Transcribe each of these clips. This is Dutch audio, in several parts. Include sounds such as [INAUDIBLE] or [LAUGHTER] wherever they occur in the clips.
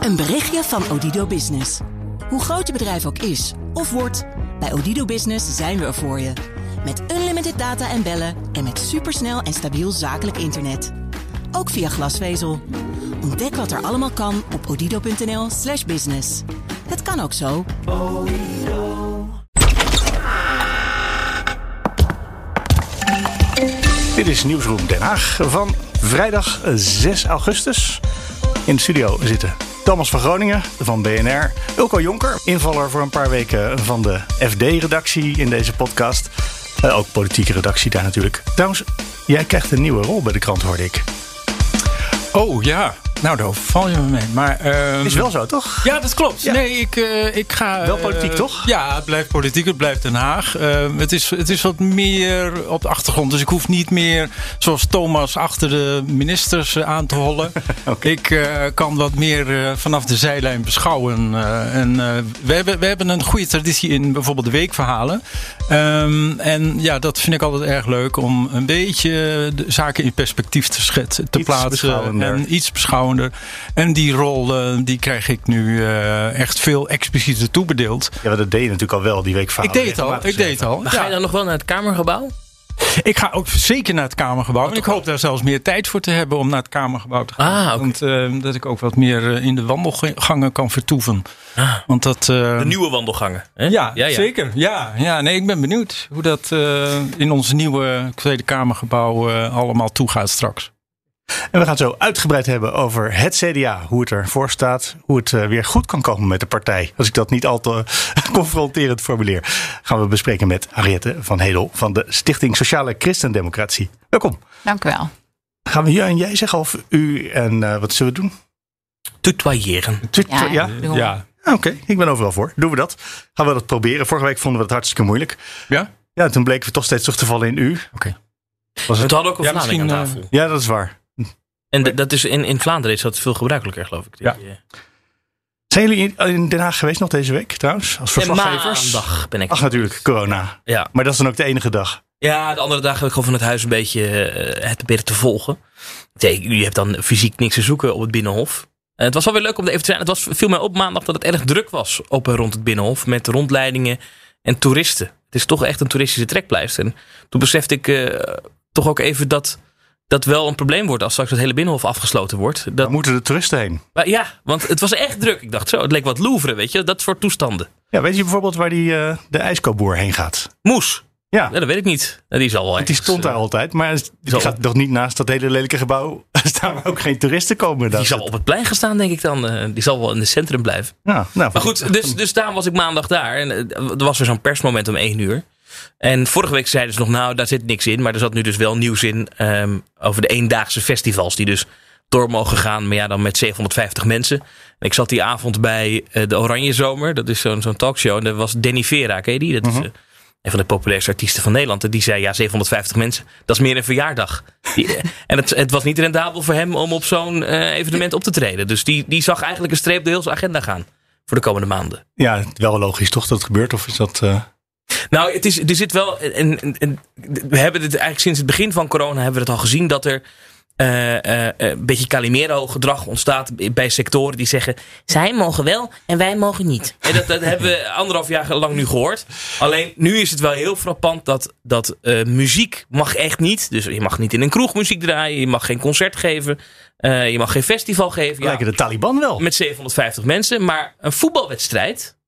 Een berichtje van Odido Business. Hoe groot je bedrijf ook is of wordt, bij Odido Business zijn we er voor je. Met unlimited data en bellen en met supersnel en stabiel zakelijk internet. Ook via glasvezel. Ontdek wat er allemaal kan op odido.nl/slash business. Het kan ook zo. Dit is Nieuwsroom Den Haag van vrijdag 6 augustus. In de studio zitten Thomas van Groningen van BNR, Ulko Jonker, invaller voor een paar weken van de FD-redactie in deze podcast. Uh, ook politieke redactie daar natuurlijk. Trouwens, jij krijgt een nieuwe rol bij de krant, hoorde ik. Oh ja, nou, daar val je me mee. Maar, uh, is wel zo, toch? Ja, dat klopt. Ja. Nee, ik, uh, ik ga... Wel politiek, uh, toch? Ja, het blijft politiek. Het blijft Den Haag. het, is, het is wat meer op de achtergrond. Dus ik hoef niet meer, zoals Thomas, achter de ministers aan te hollen. [LAUGHS] okay. Ik kan wat meer vanaf de zijlijn beschouwen. en we, hebben, we hebben een goede traditie in bijvoorbeeld de weekverhalen. Um, en ja, dat vind ik altijd erg leuk. Om een beetje de zaken in perspectief te schetsen, te iets plaatsen. En iets beschouwen en die rol uh, die krijg ik nu uh, echt veel explicieter toebedeeld. Ja, dat deed je natuurlijk al wel, die week Ik deed het al, ik deed het al. Maar ga je dan nog wel naar het Kamergebouw? Ik ga ook zeker naar het Kamergebouw. En ik hoop daar zelfs meer tijd voor te hebben om naar het Kamergebouw te gaan. Ah, okay. Want uh, dat ik ook wat meer in de wandelgangen kan vertoeven. Ah, Want dat, uh, de nieuwe wandelgangen. Hè? Ja, ja, ja, zeker. Ja, ja, nee, ik ben benieuwd hoe dat uh, in ons nieuwe Tweede Kamergebouw allemaal toegaat straks. En we gaan het zo uitgebreid hebben over het CDA. Hoe het ervoor staat. Hoe het uh, weer goed kan komen met de partij. Als ik dat niet al te [LAUGHS] confronterend formuleer. Gaan we bespreken met Ariette van Hedel van de Stichting Sociale Christendemocratie. Welkom. Dank u wel. Gaan we hier en jij zeggen of u en uh, wat zullen we doen? Tutoyeren. Ja, ja? we. Ja. Oké, okay, ik ben overal voor. Doen we dat. Gaan we dat proberen. Vorige week vonden we het hartstikke moeilijk. Ja? Ja, toen bleken we toch steeds terug te vallen in u. Oké. Was We het? hadden ook een Ja, aan misschien, tafel. Ja, dat is waar. En dat is in, in Vlaanderen is dat veel gebruikelijker, geloof ik. Ja. Eh, Zijn jullie in, Den Haag geweest nog deze week trouwens? Als verslaggevers? maandag ben ik. Ach, natuurlijk, corona. Ja. Maar dat is dan ook de enige dag. ja, de andere dagen heb ik gewoon van het huis een beetje eh, het proberen te volgen. Nee, jullie hebben dan fysiek niks te zoeken op het Binnenhof. En het was wel weer leuk om er even te zijn. Het was, viel mij op maandag dat het erg druk was op en rond het Binnenhof. Met rondleidingen en toeristen. Het is toch echt een toeristische trekpleister. En toen besefte ik eh, toch ook even dat dat wel een probleem wordt als straks het hele Binnenhof afgesloten wordt. Dat, Daar moeten de toeristen heen. maar ja, want het was echt druk. Ik dacht zo, het leek wat Louvre, weet je. Dat soort toestanden. Ja, weet je bijvoorbeeld waar die, eh, de ijskoopboer heen gaat? Moes. Ja, Ja, dat weet ik niet. Die zal wel want die stond daar eh, altijd. Maar die zal- gaat toch niet naast dat hele lelijke gebouw [LAUGHS] staan waar ook geen toeristen komen. Die zal op het plein gaan staan, denk ik dan. Eh, Die zal wel in het centrum blijven. Ja, nou, Maar goed, [LAUGHS] dus, dus daarom was ik maandag daar. En er was weer zo'n persmoment om één uur. En vorige week zeiden ze nog, nou, daar zit niks in. Maar er zat nu dus wel nieuws in ehm, over de eendaagse festivals. Die dus door mogen gaan, maar ja, dan met 750 mensen. En ik zat die avond bij eh, de Oranje Zomer. Dat is zo'n zo'n talkshow. En daar was Danny Vera, ken je die? Dat is eh, een van de populairste artiesten van Nederland. En die zei, ja, 750 mensen, dat is meer een verjaardag. Die, eh, [LAUGHS] en het, het was niet rendabel voor hem om op zo'n evenement op te treden. Dus die, die zag eigenlijk een streep door heel zijn agenda gaan. Voor de komende maanden. ja, wel logisch toch dat het gebeurt? Of is dat... eh, Nou, het is, er zit wel. En, en, en we hebben het eigenlijk sinds het begin van corona hebben we het al gezien dat er. eh, eh, een beetje Calimero-gedrag ontstaat bij sectoren die zeggen: zij mogen wel en wij mogen niet. En dat, dat hebben we anderhalf jaar lang nu gehoord. Alleen nu is het wel heel frappant dat, dat eh, muziek mag echt niet. Dus je mag niet in een kroeg muziek draaien, je mag geen concert geven, eh, je mag geen festival geven. Ja, lijken de Taliban wel. met 750 mensen. Maar een voetbalwedstrijd.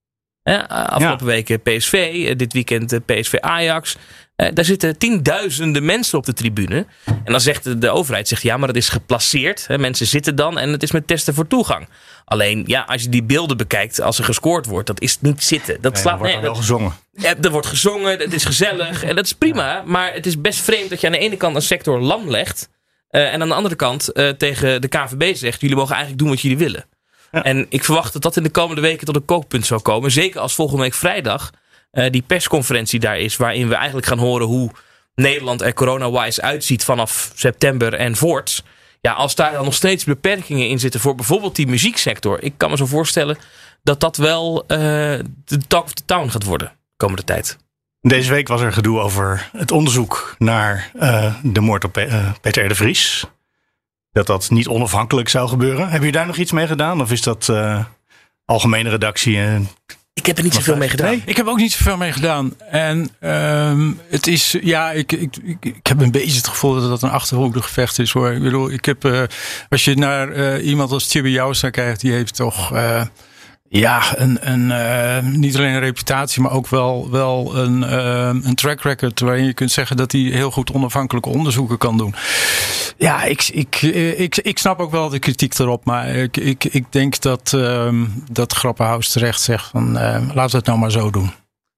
Hè, afgelopen Ja. week eh, PSV, eh, dit weekend eh, PSV Ajax. Eh, daar zitten tienduizenden mensen op de tribune. En dan zegt de, overheid, zegt, ja, maar dat is geplaceerd. Hè, mensen zitten dan en het is met testen voor toegang. Alleen, ja, als je die beelden bekijkt, als er gescoord wordt, dat is niet zitten. Dat Nee, slaat er wordt nee, wel dat- gezongen. ja, er wordt gezongen, het is gezellig en dat is prima. Maar het is best vreemd dat je aan de ene kant een sector lam legt. en aan de andere kant tegen de KVB zegt: jullie mogen eigenlijk doen wat jullie willen. Ja. En ik verwacht dat dat in de komende weken tot een kookpunt zal komen. Zeker als volgende week vrijdag eh, die persconferentie daar is. Waarin we eigenlijk gaan horen hoe Nederland er corona-wise uitziet vanaf september en voorts. Ja, als daar dan nog steeds beperkingen in zitten voor bijvoorbeeld die muzieksector. Ik kan me zo voorstellen dat dat wel eh, de talk of the town gaat worden de komende tijd. Deze week was er gedoe over het onderzoek naar eh, de moord op Pe- Peter R. de Vries. Dat dat niet onafhankelijk zou gebeuren. Heb je daar nog iets mee gedaan? Of is dat uh, algemene redactie? En ik heb er niet zoveel mee gedaan. Nee, ik heb ook niet zoveel mee gedaan. En um, het is, ja, ik, ik, ik, ik, heb een beetje het gevoel dat dat een achterhoedegevecht is hoor. Ik bedoel, ik heb, uh, als je naar uh, iemand als Chibi Jouwstra kijkt, die heeft toch. Uh, ja, een, een, uh, niet alleen een reputatie, maar ook wel, wel een, uh, een track record waarin je kunt zeggen dat hij heel goed onafhankelijke onderzoeken kan doen. Ja, ik, ik, ik, ik snap ook wel de kritiek erop, maar ik, ik, ik denk dat, uh, dat Grapperhaus terecht zegt van laten we het nou maar zo doen.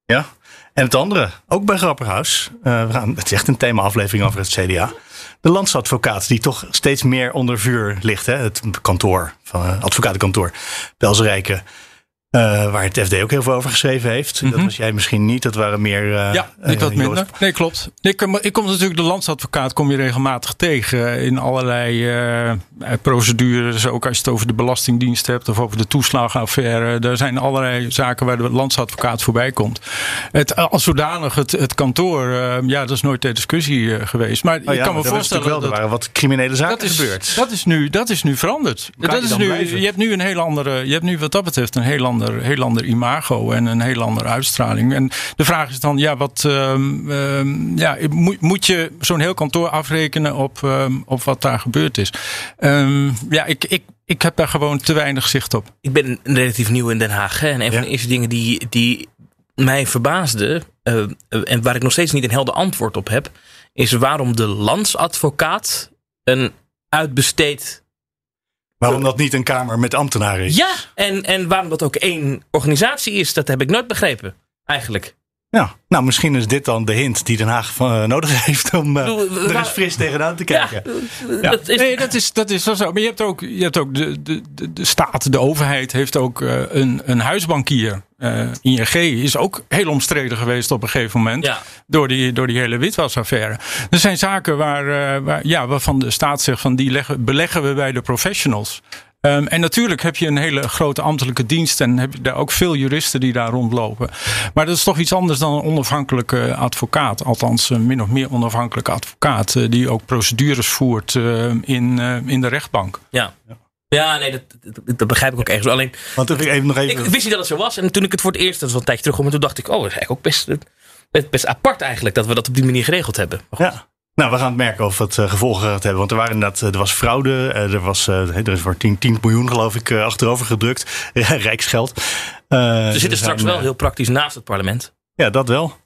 Ja, en het andere, ook bij Grapperhaus, we gaan, het is echt een thema-aflevering over het CDA. De landsadvocaat, die toch steeds meer onder vuur ligt. Hè? Het kantoor, van het advocatenkantoor, Belzerijken. Uh, waar het FD ook heel veel over geschreven heeft. Dat mhm. was jij misschien niet. Dat waren meer. Uh, ja, ik wat minder. Nee, klopt. Ik, ik kom natuurlijk de landsadvocaat kom je regelmatig tegen in allerlei uh, procedures. Ook als je het over de Belastingdienst hebt of over de toeslagenaffaire. Er zijn allerlei zaken waar de landsadvocaat voorbij komt. Het, als zodanig, het, het kantoor, ja, dat is nooit ter discussie geweest. Maar oh, ja, kan me voorstellen. Wel, dat er waren wat criminele zaken dat is, gebeurd. Dat is nu, dat is nu veranderd. Dat is nu, je hebt nu een heel andere. Je hebt nu wat dat betreft een heel andere ander, heel ander imago en een heel andere uitstraling. En de vraag is dan, ja, wat, uh, ja, moet, moet je zo'n heel kantoor afrekenen op, uh, op wat daar gebeurd is? Ehm, ja, ik, ik, ik heb daar gewoon te weinig zicht op. Ik ben relatief nieuw in Den Haag. Hè, en een van de eerste dingen die, die mij verbaasde, uh, en waar ik nog steeds niet een helder antwoord op heb, is waarom de landsadvocaat een uitbesteed Waarom dat niet een kamer met ambtenaren is? Ja, en, en waarom dat ook één organisatie is, dat heb ik nooit begrepen. Eigenlijk. Ja, nou misschien is dit dan de hint die Den Haag uh, nodig [LAUGHS] heeft om uh, er eens fris tegenaan te kijken. Ja, Dat is, nee, dat is, dat is zo. Maar je hebt ook, je hebt ook de, de, de staat, de overheid heeft ook uh, een, een huisbankier. ING is ook heel omstreden geweest op een gegeven moment. Ja. Door, die, door die hele witwasaffaire. Er zijn zaken waar, waar, ja, waarvan de staat zegt van die leggen, beleggen we bij de professionals. Um, en natuurlijk heb je een hele grote ambtelijke dienst en heb je daar ook veel juristen die daar rondlopen. Maar dat is toch iets anders dan een onafhankelijke advocaat. Althans, een min of meer onafhankelijke advocaat. Uh, die ook procedures voert uh, in, uh, in de rechtbank. Ja. Ja, nee, dat, dat, begrijp ik ook ergens. Alleen, Want even nog even... Ik wist niet dat het zo was. En toen ik het voor het eerst, dat was een tijdje terug, toen dacht ik, oh, dat is eigenlijk ook best, best, best apart eigenlijk dat we dat op die manier geregeld hebben. Ja. Nou, we gaan het merken of het uh, gevolgen gaat hebben. Want er, waren inderdaad, er was fraude. Uh, er, was, er is voor 10, 10 miljoen, geloof ik, achterover gedrukt. [LAUGHS] Rijksgeld. Ze zitten straks wel heel praktisch naast het parlement. Ja, dat wel.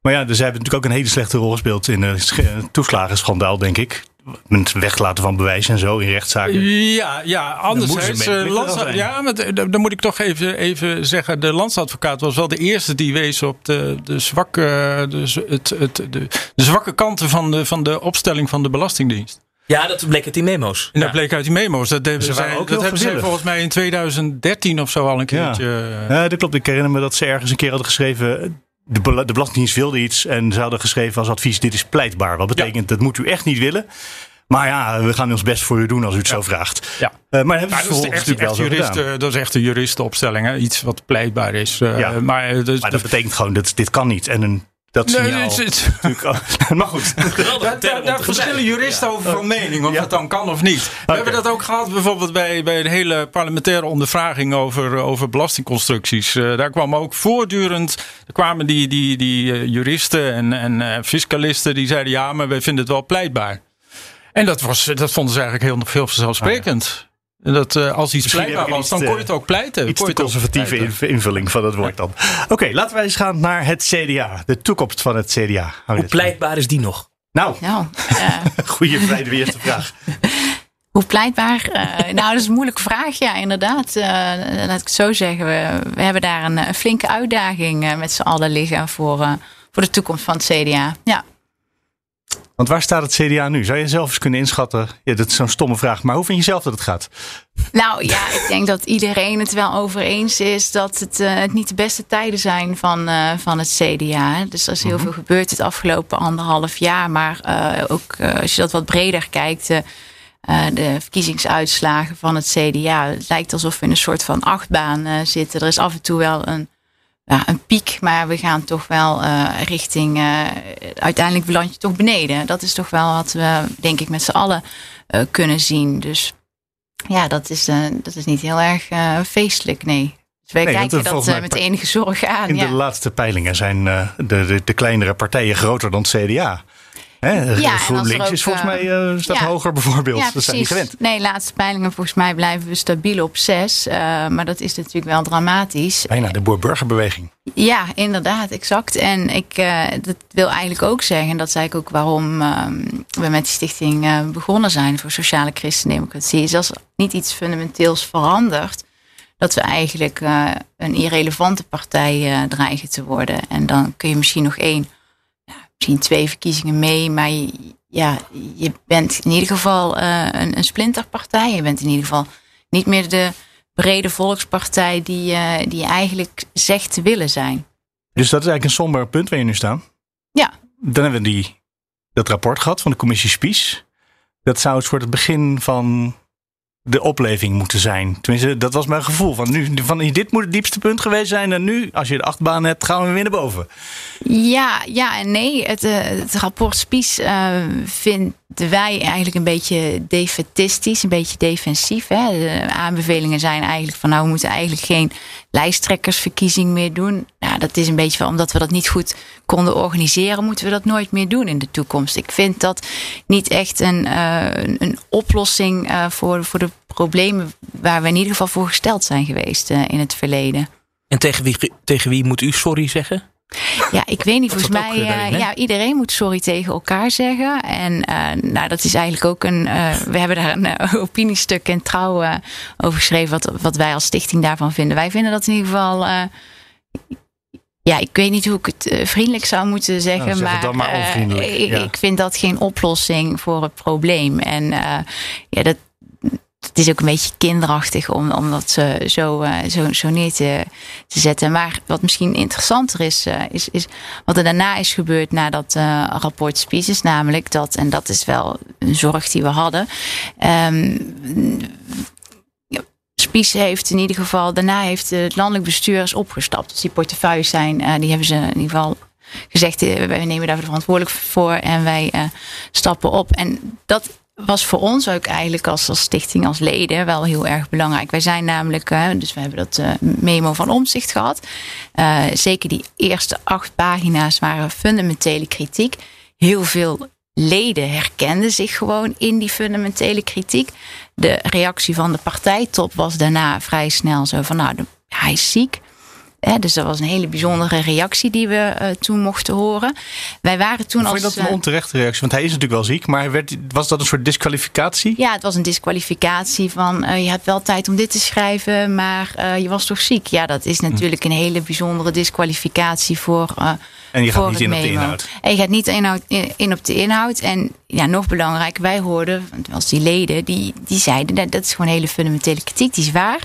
Maar ja, dus zij hebben natuurlijk ook een hele slechte rol gespeeld in het toeslagenschandaal, denk ik met weglaten van bewijs en zo in rechtszaken. Ja, ja anderzijds. Uh, ja, maar dan moet ik toch even, even zeggen. De landsadvocaat was wel de eerste die wees op de, de, zwakke, de, het, het, de, de zwakke kanten van de, van de opstelling van de Belastingdienst. Ja, dat bleek uit die memo's. En dat bleek uit die memo's. Dat, hebben ze, ook dat hebben ze volgens mij in 2013 of zo al een keertje. Ja. ja, dat klopt. Ik herinner me dat ze ergens een keer hadden geschreven de, de Belastingdienst wilde iets en ze hadden geschreven als advies: dit is pleitbaar. Wat betekent dat moet u echt niet willen. Maar ja, we gaan ons best voor u doen als u het zo vraagt. Ja. Uh, maar hebben ze dat, is echt, echt jurist, dat is echt een juristenopstelling. Hè? Iets wat pleitbaar is. Uh, ja. maar, dus, maar, dat betekent gewoon dat dit kan niet. En een dat nee, signaal. Het, het, [LAUGHS] [LAUGHS] maar goed. daar, daar verschillen juristen over van mening of ja. dat dan kan of niet. We okay. hebben dat ook gehad bijvoorbeeld bij, bij de hele parlementaire ondervraging over, over belastingconstructies. Uh, daar kwam ook voortdurend, er kwamen die, die, die uh, juristen en, en uh, fiscalisten die zeiden ja, maar wij vinden het wel pleitbaar. En dat, was, dat vonden ze eigenlijk heel veel vanzelfsprekend. En dat uh, als iets pleitbaar was, dan kon je het ook pleiten. Iets te conservatieve invulling van het woord dan. Oké, laten wij eens gaan naar het CDA. De toekomst van het CDA. Hoe pleitbaar is die nog? Nou, nou uh, [LAUGHS] goede vrijde eerste vraag. [LAUGHS] Hoe pleitbaar? Uh, nou, dat is een moeilijke vraag. Ja, inderdaad. Uh, laat ik het zo zeggen. We, we hebben daar een, een flinke uitdaging met z'n allen liggen voor, voor de toekomst van het CDA. Ja. Want waar staat het CDA nu? Zou je zelf eens kunnen inschatten? Ja, dat is zo'n stomme vraag, maar hoe vind je zelf dat het gaat? Nou ja, ik denk dat iedereen het wel over eens is dat het, uh, het niet de beste tijden zijn van, uh, van het CDA. Dus er is heel mm -hmm. veel gebeurd het afgelopen anderhalf jaar. Maar uh, ook als je dat wat breder kijkt, de verkiezingsuitslagen van het CDA. Het lijkt alsof we in een soort van achtbaan zitten. Er is af en toe wel een ja, een piek, maar we gaan toch wel richting. uiteindelijk beland je toch beneden. Dat is toch wel wat we, denk ik, met z'n allen kunnen zien. Dus ja, dat is, dat is niet heel erg feestelijk, nee. Dus wij kijken dat met enige zorg aan. In de laatste peilingen zijn de, de, de kleinere partijen groter dan het CDA. Hè? Ja, GroenLinks is volgens mij uh, staat hoger bijvoorbeeld. Ja, dat zijn niet gewend. Nee, laatste peilingen volgens mij blijven we stabiel op zes. Uh, maar dat is natuurlijk wel dramatisch. Bijna de boer-burgerbeweging. Ja, inderdaad, exact. En ik uh, dat wil eigenlijk ook zeggen, en dat zei ik ook waarom ehm, we met die stichting begonnen zijn voor sociale christendemocratie, is als niet iets fundamenteels verandert, dat we eigenlijk een irrelevante partij dreigen te worden. En dan kun je misschien nog één misschien twee verkiezingen mee. Maar je, ja, je bent in ieder geval uh, een, een splinterpartij. Je bent in ieder geval niet meer de brede volkspartij die, uh, die je eigenlijk zegt te willen zijn. Dus dat is eigenlijk een somber punt waar je nu staat. Ja. Dan hebben we die, dat rapport gehad van de commissie Spies. Dat zou het voor het begin van de opleving moeten zijn. Tenminste, dat was mijn gevoel. Van nu, van dit moet het diepste punt geweest zijn. En nu, als je de achtbaan hebt, gaan we weer naar boven. Ja, ja en nee. Het, het rapport Spies uh, vinden wij eigenlijk een beetje defetistisch, een beetje defensief. Hè? De aanbevelingen zijn eigenlijk van nou, we moeten eigenlijk geen lijsttrekkersverkiezing meer doen. Nou, dat is een beetje van omdat we dat niet goed konden organiseren, moeten we dat nooit meer doen in de toekomst. Ik vind dat niet echt een, uh, een oplossing uh, voor, voor de problemen waar we in ieder geval voor gesteld zijn geweest uh, in het verleden. En tegen wie, tegen wie moet u sorry zeggen? Ja, ik weet niet. Volgens mij, uh, ja, iedereen moet sorry tegen elkaar zeggen. En uh, nou, dat is eigenlijk ook een. Uh, we hebben daar een [LAUGHS] opiniestuk in trouw over geschreven. Wat, wat wij als stichting daarvan vinden. Wij vinden dat in ieder geval. ja, ik weet niet hoe ik het vriendelijk zou moeten zeggen. Nou, zeg maar, maar ik, ja. ik, vind dat geen oplossing voor het probleem. En ja, dat, het is ook een beetje kinderachtig om, om dat zo, zo, zo neer te, te zetten. Maar wat misschien interessanter is, uh, is, is wat er daarna is gebeurd na dat uh, rapport Spies. Is namelijk dat, en dat is wel een zorg die we hadden. Um, Spies heeft in ieder geval, daarna heeft het landelijk bestuur is opgestapt. Dus die portefeuilles zijn, die hebben ze in ieder geval gezegd, wij nemen daar verantwoordelijk voor en wij stappen op. En dat was voor ons ook eigenlijk als, als stichting, als leden, wel heel erg belangrijk. Wij zijn namelijk, uh, dus we hebben dat uh, memo van omzicht gehad. Uh, zeker die eerste acht pagina's waren fundamentele kritiek. Heel veel leden herkenden zich gewoon in die fundamentele kritiek. De reactie van de partijtop was daarna vrij snel zo van, nou, hij is ziek dus dat was een hele bijzondere reactie die we uh, toen mochten horen. Wij waren toen Vond als. je dat een onterechte reactie? Want hij is natuurlijk wel ziek, maar werd, was dat een soort disqualificatie? Ja, het was een disqualificatie van uh, je hebt wel tijd om dit te schrijven, maar uh, je was toch ziek? Ja, dat is natuurlijk een hele bijzondere disqualificatie voor. en je gaat niet in op de inhoud. En je gaat niet in, in op de inhoud. En ja, nog belangrijk, wij hoorden, als die leden, die, die zeiden dat, dat is gewoon hele fundamentele kritiek, die is waar.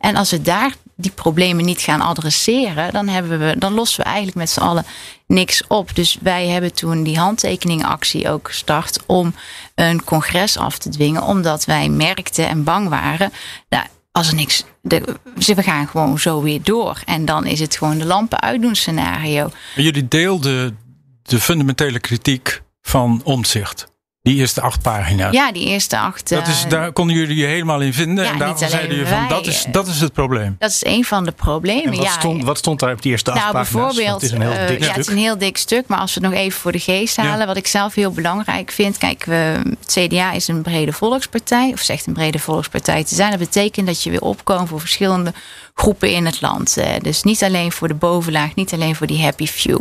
En als we daar die problemen niet gaan adresseren, dan, hebben we, dan lossen we eigenlijk met z'n allen niks op. Dus wij hebben toen die handtekeningactie ook gestart om een congres af te dwingen, omdat wij merkten en bang waren. Nou, als er niks. De, we gaan gewoon zo weer door. En dan is het gewoon de lampen uitdoen scenario. Jullie deelden de fundamentele kritiek van omzicht. Die eerste acht pagina's. Ja, die eerste acht. Dat is, daar konden jullie je helemaal in vinden. Ja, en daarom zeiden jullie van dat is, dat is het probleem. Dat is een van de problemen. En wat, ja. stond, wat stond daar op die eerste acht nou, pagina's? Bijvoorbeeld, het is een heel dik uh, stuk. Ja, het is een heel dik stuk. Maar als we het nog even voor de geest halen. Ja. Wat ik zelf heel belangrijk vind. Kijk, we, het CDA is een brede volkspartij. Of zegt een brede volkspartij te zijn. Dat betekent dat je weer opkomt voor verschillende groepen in het land. Dus niet alleen voor de bovenlaag. Niet alleen voor die happy few.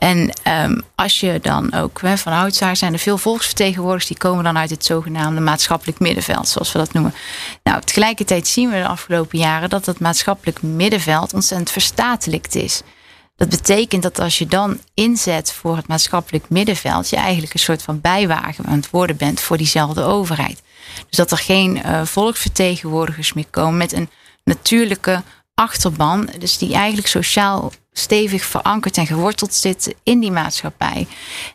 En um, als je dan ook, hè, van oudsher zijn er veel volksvertegenwoordigers die komen dan uit het zogenaamde maatschappelijk middenveld, zoals we dat noemen. Nou, tegelijkertijd zien we de afgelopen jaren dat het maatschappelijk middenveld ontzettend verstatelijkt is. Dat betekent dat als je dan inzet voor het maatschappelijk middenveld, je eigenlijk een soort van bijwagen aan het worden bent voor diezelfde overheid. Dus dat er geen uh, volksvertegenwoordigers meer komen met een natuurlijke achterban, dus die eigenlijk sociaal stevig verankerd en geworteld zitten in die maatschappij.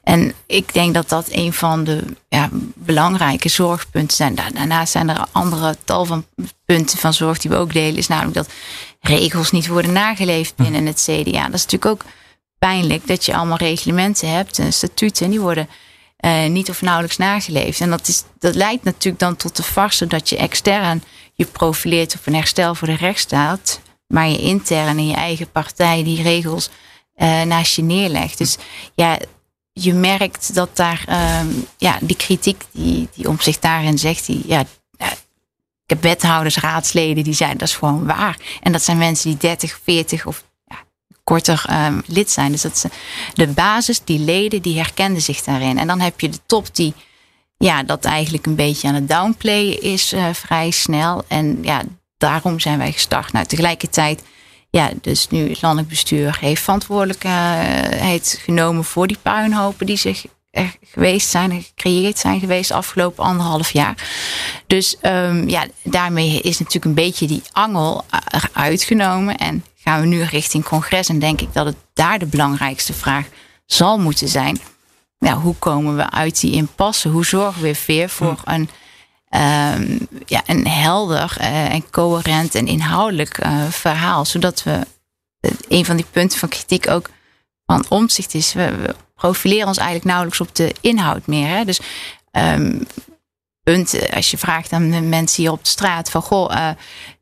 En ik denk dat dat een van de ja, belangrijke zorgpunten zijn. Daarnaast zijn er andere tal van punten van zorg die we ook delen. Is namelijk dat regels niet worden nageleefd binnen het CDA. Dat is natuurlijk ook pijnlijk dat je allemaal reglementen hebt en statuten en die worden uh, niet of nauwelijks nageleefd. En dat, is, dat leidt natuurlijk dan tot de farse dat je extern je profileert op een herstel voor de rechtsstaat, maar je intern in je eigen partij die regels uh, naast je neerlegt. Dus ja, je merkt dat daar um, ja, die kritiek die, die om zich daarin zegt, die, ja, ik heb wethouders, raadsleden die zijn dat is gewoon waar. En dat zijn mensen die 30, 40 of ja, korter um, lid zijn. Dus dat ze, de basis, die leden, die herkenden zich daarin. En dan heb je de top die ja, dat eigenlijk een beetje aan het downplayen is uh, vrij snel. En ja, daarom zijn wij gestart. Nou, tegelijkertijd, ja, dus nu het landelijk bestuur heeft verantwoordelijkheid genomen voor die puinhopen die zich er geweest zijn en gecreëerd zijn geweest afgelopen anderhalf jaar. Dus um, ja, daarmee is natuurlijk een beetje die angel eruit genomen. En gaan we nu richting congres. En denk ik dat het daar de belangrijkste vraag zal moeten zijn. Ja, hoe komen we uit die impasse? Hoe zorgen we weer voor hm. een, um, ja, een helder uh, en coherent en inhoudelijk uh, verhaal? Zodat we, uh, een van die punten van kritiek ook van omzicht is, we, profileren ons eigenlijk nauwelijks op de inhoud meer. Hè? Dus um, punt, als je vraagt aan de mensen hier op de straat van goh, uh,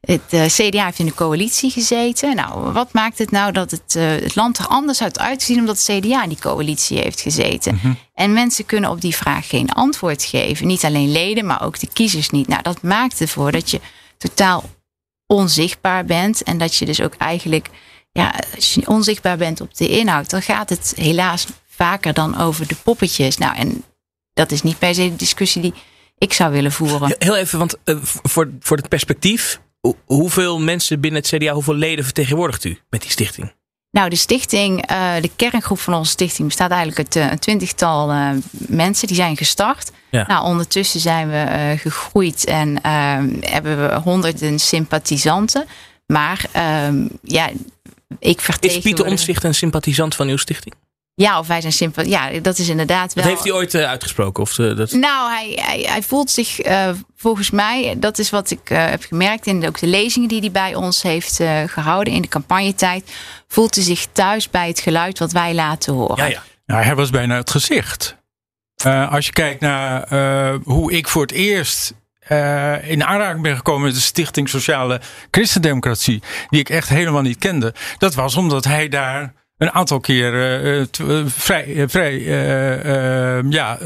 het uh, CDA heeft in de coalitie gezeten. Nou, wat maakt het nou dat het, uh, het land er anders uit uitzien omdat het CDA in die coalitie heeft gezeten? Mm -hmm. En mensen kunnen op die vraag geen antwoord geven. Niet alleen leden, maar ook de kiezers niet. Nou, dat maakt ervoor dat je totaal onzichtbaar bent en dat je dus ook eigenlijk, ja, als je onzichtbaar bent op de inhoud, dan gaat het helaas vaker dan over de poppetjes. Nou, en dat is niet per se de discussie die ik zou willen voeren. Heel even, want uh, voor, voor het perspectief, hoeveel mensen binnen het CDA, hoeveel leden vertegenwoordigt u met die stichting? Nou, de stichting, uh, de kerngroep van onze stichting bestaat eigenlijk uit uh, een twintigtal uh, mensen die zijn gestart. Ja. Nou, ondertussen zijn we gegroeid en ehm, hebben we honderden sympathisanten. Maar ehm, ja, ik vertegenwoordig... Is Pieter Omtzigt een sympathisant van uw stichting? Ja, of wij zijn simpel. Ja, dat is inderdaad wel. Dat heeft hij ooit uh, uitgesproken? Of, uh, dat... Nou, hij, hij, hij voelt zich uh, volgens mij, dat is wat ik heb gemerkt in de, ook de lezingen die hij bij ons heeft gehouden in de campagnetijd, voelt hij zich thuis bij het geluid wat wij laten horen. Ja, ja. Nou, hij was bijna het gezicht. als je kijkt naar hoe ik voor het eerst uh, in aanraking ben gekomen met de Stichting Sociale Christendemocratie, die ik echt helemaal niet kende. Dat was omdat hij daar een aantal keer uh, vrij, vrij ja,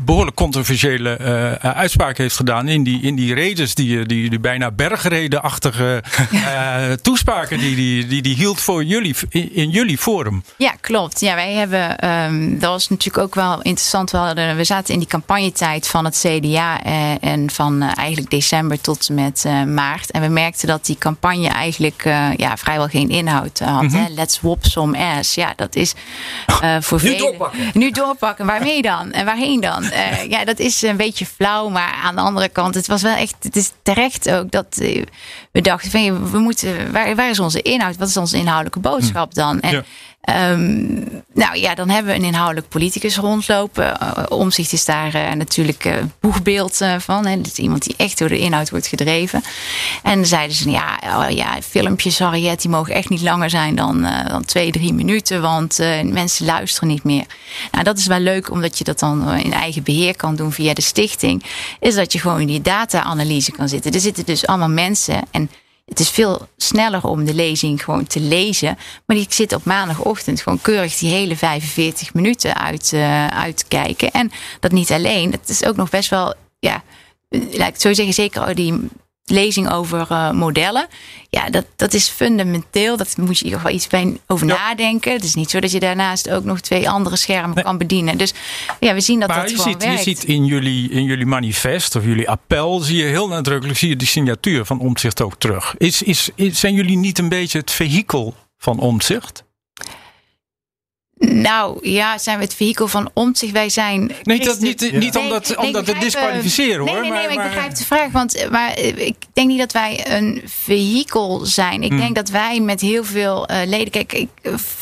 behoorlijk controversiële uitspraken heeft gedaan in die, in die redes, die, die, die bijna bergredenachtige ja. [LAUGHS] toespraken die, die, die, die hield voor jullie, in, in, jullie forum. Ja, klopt. Ja, wij hebben, um, dat was natuurlijk ook wel interessant. We, hadden, we zaten in die campagnetijd van het CDA en van eigenlijk december tot met maart. En we merkten dat die campagne eigenlijk ja, vrijwel geen inhoud had. Mm -hmm. hè? Let's wop ja, dat is uh, voor Nu doorpakken. Nu doorpakken. Waarmee dan? En waarheen dan? Uh, ja, dat is een beetje flauw. Maar aan de andere kant, het was wel echt... Het is terecht ook dat uh, we dachten van... We moeten, waar, waar is onze inhoud? Wat is onze inhoudelijke boodschap hm. dan? En ja. Um, nou ja, dan hebben we een inhoudelijk politicus rondlopen. Uh, Omzicht is daar uh, natuurlijk uh, boegbeeld van. Hè. Is iemand die echt door de inhoud wordt gedreven. En dan zeiden ze, ja, oh, ja filmpjes, Harriet, die mogen echt niet langer zijn dan, dan twee, drie minuten. Want mensen luisteren niet meer. Nou, dat is wel leuk, omdat je dat dan in eigen beheer kan doen via de stichting. Is dat je gewoon in die data-analyse kan zitten. Er zitten dus allemaal mensen en het is veel sneller om de lezing gewoon te lezen. Maar ik zit op maandagochtend gewoon keurig die hele 45 minuten uit, uh, uit te kijken. En dat niet alleen. Het is ook nog best wel, ja, laat ik het zo zeggen, zeker die lezing over uh, modellen. Ja, dat, dat is fundamenteel. Dat moet je in ieder geval iets bij over ja. nadenken. Het is niet zo dat je daarnaast ook nog twee andere schermen nee. kan bedienen. Dus ja, we zien dat maar dat je gewoon ziet, werkt. Je ziet in jullie, in jullie manifest of jullie appel... zie je heel nadrukkelijk zie je die signatuur van Omtzigt ook terug. Is, is, is, zijn jullie niet een beetje het vehikel van Omtzigt? Nou ja, zijn we het vehikel van omzicht? Wij zijn. Nee, dat niet, ja. niet omdat, nee, omdat het disqualificeren nee, hoor. Nee, nee, maar, maar, ik begrijp de vraag. Want maar, ik denk niet dat wij een vehikel zijn. Ik hmm. denk dat wij met heel veel uh, leden. Kijk, ik,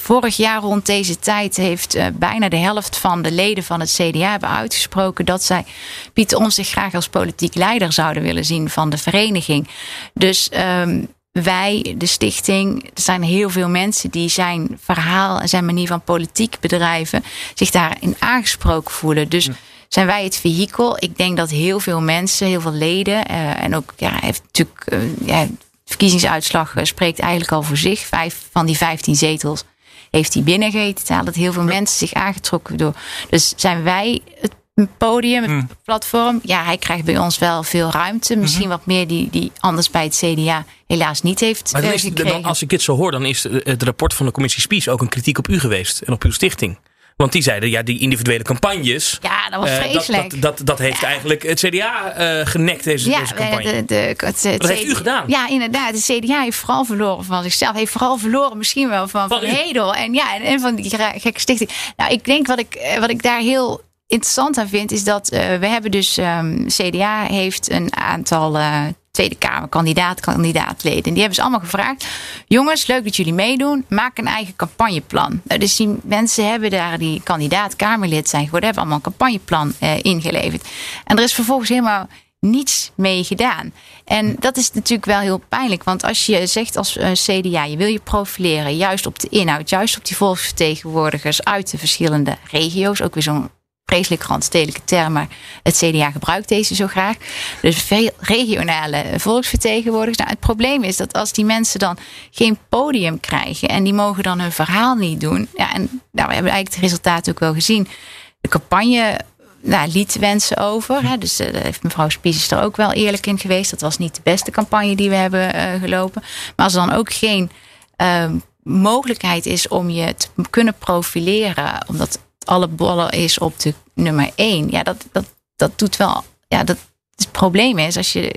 vorig jaar rond deze tijd heeft uh, bijna de helft van de leden van het CDA hebben uitgesproken dat zij Pieter Omtzigt graag als politiek leider zouden willen zien van de vereniging. Dus. Um, wij, de stichting, er zijn heel veel mensen die zijn verhaal en zijn manier van politiek bedrijven zich daarin aangesproken voelen. Dus zijn wij het vehikel? Ik denk dat heel veel mensen, heel veel leden uh, en ook ja, heeft natuurlijk uh, ja, verkiezingsuitslag spreekt eigenlijk al voor zich. Vijf van die 15 zetels heeft hij binnengeheten. Dat heel veel mensen zich aangetrokken door. Dus zijn wij het podium, mm. platform. Ja, hij krijgt bij ons wel veel ruimte. Misschien mm -hmm. wat meer die, die anders bij het CDA helaas niet heeft maar dan is, dan, als ik dit zo hoor, dan is het rapport van de commissie Spies ook een kritiek op u geweest en op uw stichting. Want die zeiden, ja, die individuele campagnes. Ja, dat was vreselijk. Uh, dat, dat, dat, heeft ja. eigenlijk het CDA uh, genekt, deze, ja, deze campagne. De, de, het dat heeft u gedaan. Ja, inderdaad. Het CDA heeft vooral verloren van zichzelf. Heeft vooral verloren misschien wel van, van, van Hedel. En ja, en van die gekke stichting. Nou, ik denk wat ik, wat ik daar heel interessant aan vind, is dat uh, we hebben dus um, CDA heeft een aantal uh, Tweede Kamer kandidaat, kandidaatleden. En die hebben ze allemaal gevraagd. Jongens, leuk dat jullie meedoen. Maak een eigen campagneplan. Nou, dus die mensen hebben daar, die kandidaat Kamerlid zijn geworden, hebben allemaal een campagneplan uh, ingeleverd. En er is vervolgens helemaal niets mee gedaan. En dat is natuurlijk wel heel pijnlijk. Want als je zegt als CDA, je wil je profileren juist op de inhoud, juist op die volksvertegenwoordigers uit de verschillende regio's, ook weer zo'n vreselijk randstedelijke term, maar het CDA gebruikt deze zo graag. Dus veel regionale volksvertegenwoordigers. Nou, het probleem is dat als die mensen dan geen podium krijgen en die mogen dan hun verhaal niet doen. Ja, en nou, we hebben eigenlijk het resultaat ook wel gezien. De campagne nou, liet wensen over. Hè. Dus uh, heeft mevrouw Spies er ook wel eerlijk in geweest. Dat was niet de beste campagne die we hebben uh, gelopen. Maar als er dan ook geen uh, mogelijkheid is om je te kunnen profileren, omdat alle ballen is op de nummer één. Ja, dat, dat, dat doet wel. Ja, dat het probleem is als je.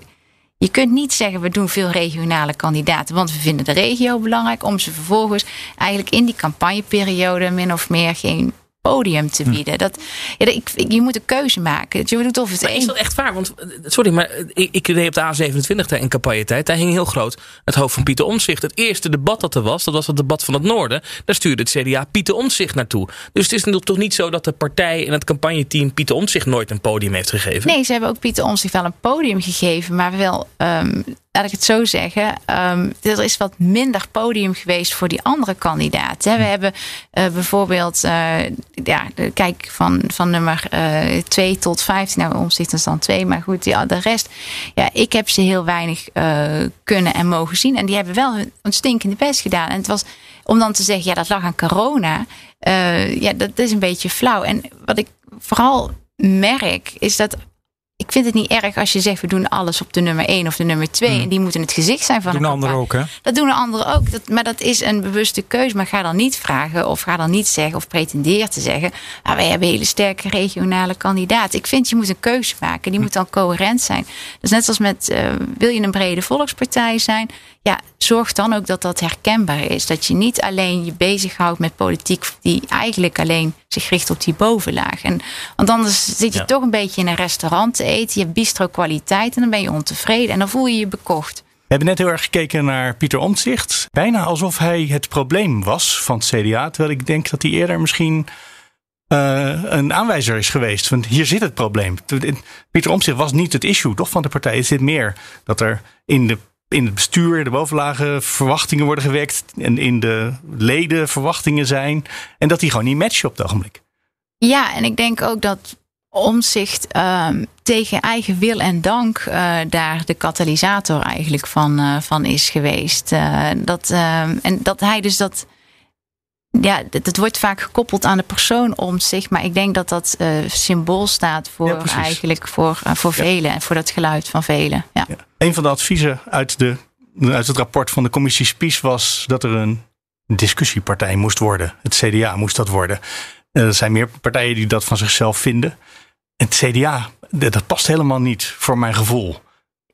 Je kunt niet zeggen we doen veel regionale kandidaten, want we vinden de regio belangrijk om ze vervolgens eigenlijk in die campagneperiode min of meer geen podium te hm. bieden. Dat, ja, ik, je moet een keuze maken. Je doet of het maar is dat echt waar? Want, sorry, maar ik, ik reed op de A27 in campagnetijd. Daar hing heel groot het hoofd van Pieter Omtzigt. Het eerste debat dat er was, dat was het debat van het Noorden. Daar stuurde het CDA Pieter Omtzigt naartoe. Dus het is toch niet zo dat de partij en het campagneteam Pieter Omtzigt nooit een podium heeft gegeven? Nee, ze hebben ook Pieter Omtzigt wel een podium gegeven. Maar wel um, laat ik het zo zeggen, um, er is wat minder podium geweest voor die andere kandidaten. We hm. hebben uh, bijvoorbeeld, uh, ja, kijk van, van nummer uh, 2 tot 15, nou omzicht is dan 2, maar goed, ja, de rest, ja, ik heb ze heel weinig kunnen en mogen zien. En die hebben wel hun, hun stinkende best gedaan. En het was om dan te zeggen, ja, dat lag aan corona. ja, dat is een beetje flauw. En wat ik vooral merk, is dat ik vind het niet erg als je zegt we doen alles op de nummer 1 of de nummer 2. Hmm. En die moeten het gezicht zijn van doen een anderen ook, hè? Dat doen de anderen ook. Dat, maar dat is een bewuste keuze. Maar ga dan niet vragen of ga dan niet zeggen of pretendeer te zeggen. Ah, wij hebben hele sterke regionale kandidaten. Ik vind je moet een keuze maken. Die moet dan coherent zijn. Dus net als met uh, wil je een brede volkspartij zijn ja, zorg dan ook dat dat herkenbaar is. Dat je niet alleen je bezighoudt met politiek die eigenlijk alleen zich richt op die bovenlaag. En, want anders zit je toch een beetje in een restaurant te eten. Je hebt bistro kwaliteit en dan ben je ontevreden en dan voel je je bekocht. We hebben net heel erg gekeken naar Pieter Omtzigt. Bijna alsof hij het probleem was van het CDA. Terwijl ik denk dat hij eerder misschien uh, een aanwijzer is geweest. Want hier zit het probleem. Pieter Omtzigt was niet het issue toch van de partij. Het zit meer dat er in de in het bestuur, de bovenlagen, verwachtingen worden gewekt. En in de leden verwachtingen zijn. En dat die gewoon niet matchen op het ogenblik. Ja, en ik denk ook dat omzicht uh, tegen eigen wil en dank uh, daar de katalysator eigenlijk van, uh, van is geweest. Uh, dat, ehm, en dat hij dus dat ja, het wordt vaak gekoppeld aan de persoon om zich. Maar ik denk dat dat uh, symbool staat voor ja, eigenlijk voor, uh, voor velen en voor dat geluid van velen. Ja. Een van de adviezen uit, de, uit het rapport van de commissie Spies was dat er een discussiepartij moest worden. Het CDA moest dat worden. Er zijn meer partijen die dat van zichzelf vinden. Het CDA, dat past helemaal niet voor mijn gevoel.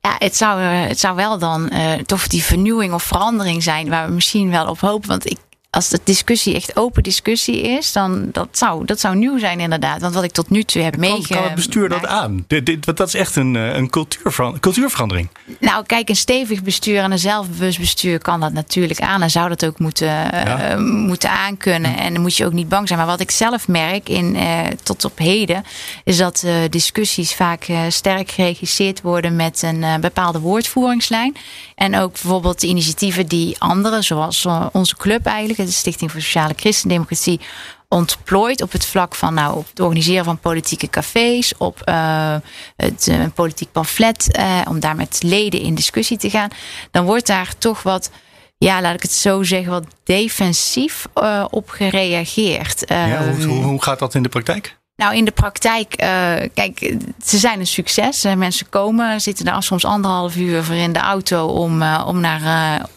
Ja, het zou, het zou wel dan uh, toch die vernieuwing of verandering zijn waar we misschien wel op hopen. Want ik, als de discussie echt open discussie is, dan dat zou, dat zou nieuw zijn inderdaad. Want wat ik tot nu toe heb meegemaakt. Kan het bestuur dat aan? Dit, dit, dat is echt een, een cultuurver, cultuurverandering. Nou, kijk, een stevig bestuur en een zelfbewust bestuur kan dat natuurlijk aan. En zou dat ook moeten, ja. uh, moeten aankunnen. En dan moet je ook niet bang zijn. Maar wat ik zelf merk in, uh, tot op heden, is dat uh, discussies vaak sterk geregisseerd worden met een bepaalde woordvoeringslijn. En ook bijvoorbeeld de initiatieven die anderen, zoals onze club eigenlijk, de Stichting voor Sociale Christendemocratie, ontplooit op het vlak van nou, op het organiseren van politieke cafés, op uh, het uh, politiek pamflet, uh, om daar met leden in discussie te gaan, dan wordt daar toch wat, ja, laat ik het zo zeggen, wat defensief op gereageerd. Ja, hoe, hoe, hoe gaat dat in de praktijk? Nou, in de praktijk, uh, kijk, ze zijn een succes. Mensen komen, zitten daar soms anderhalf uur voor in de auto om, uh, om naar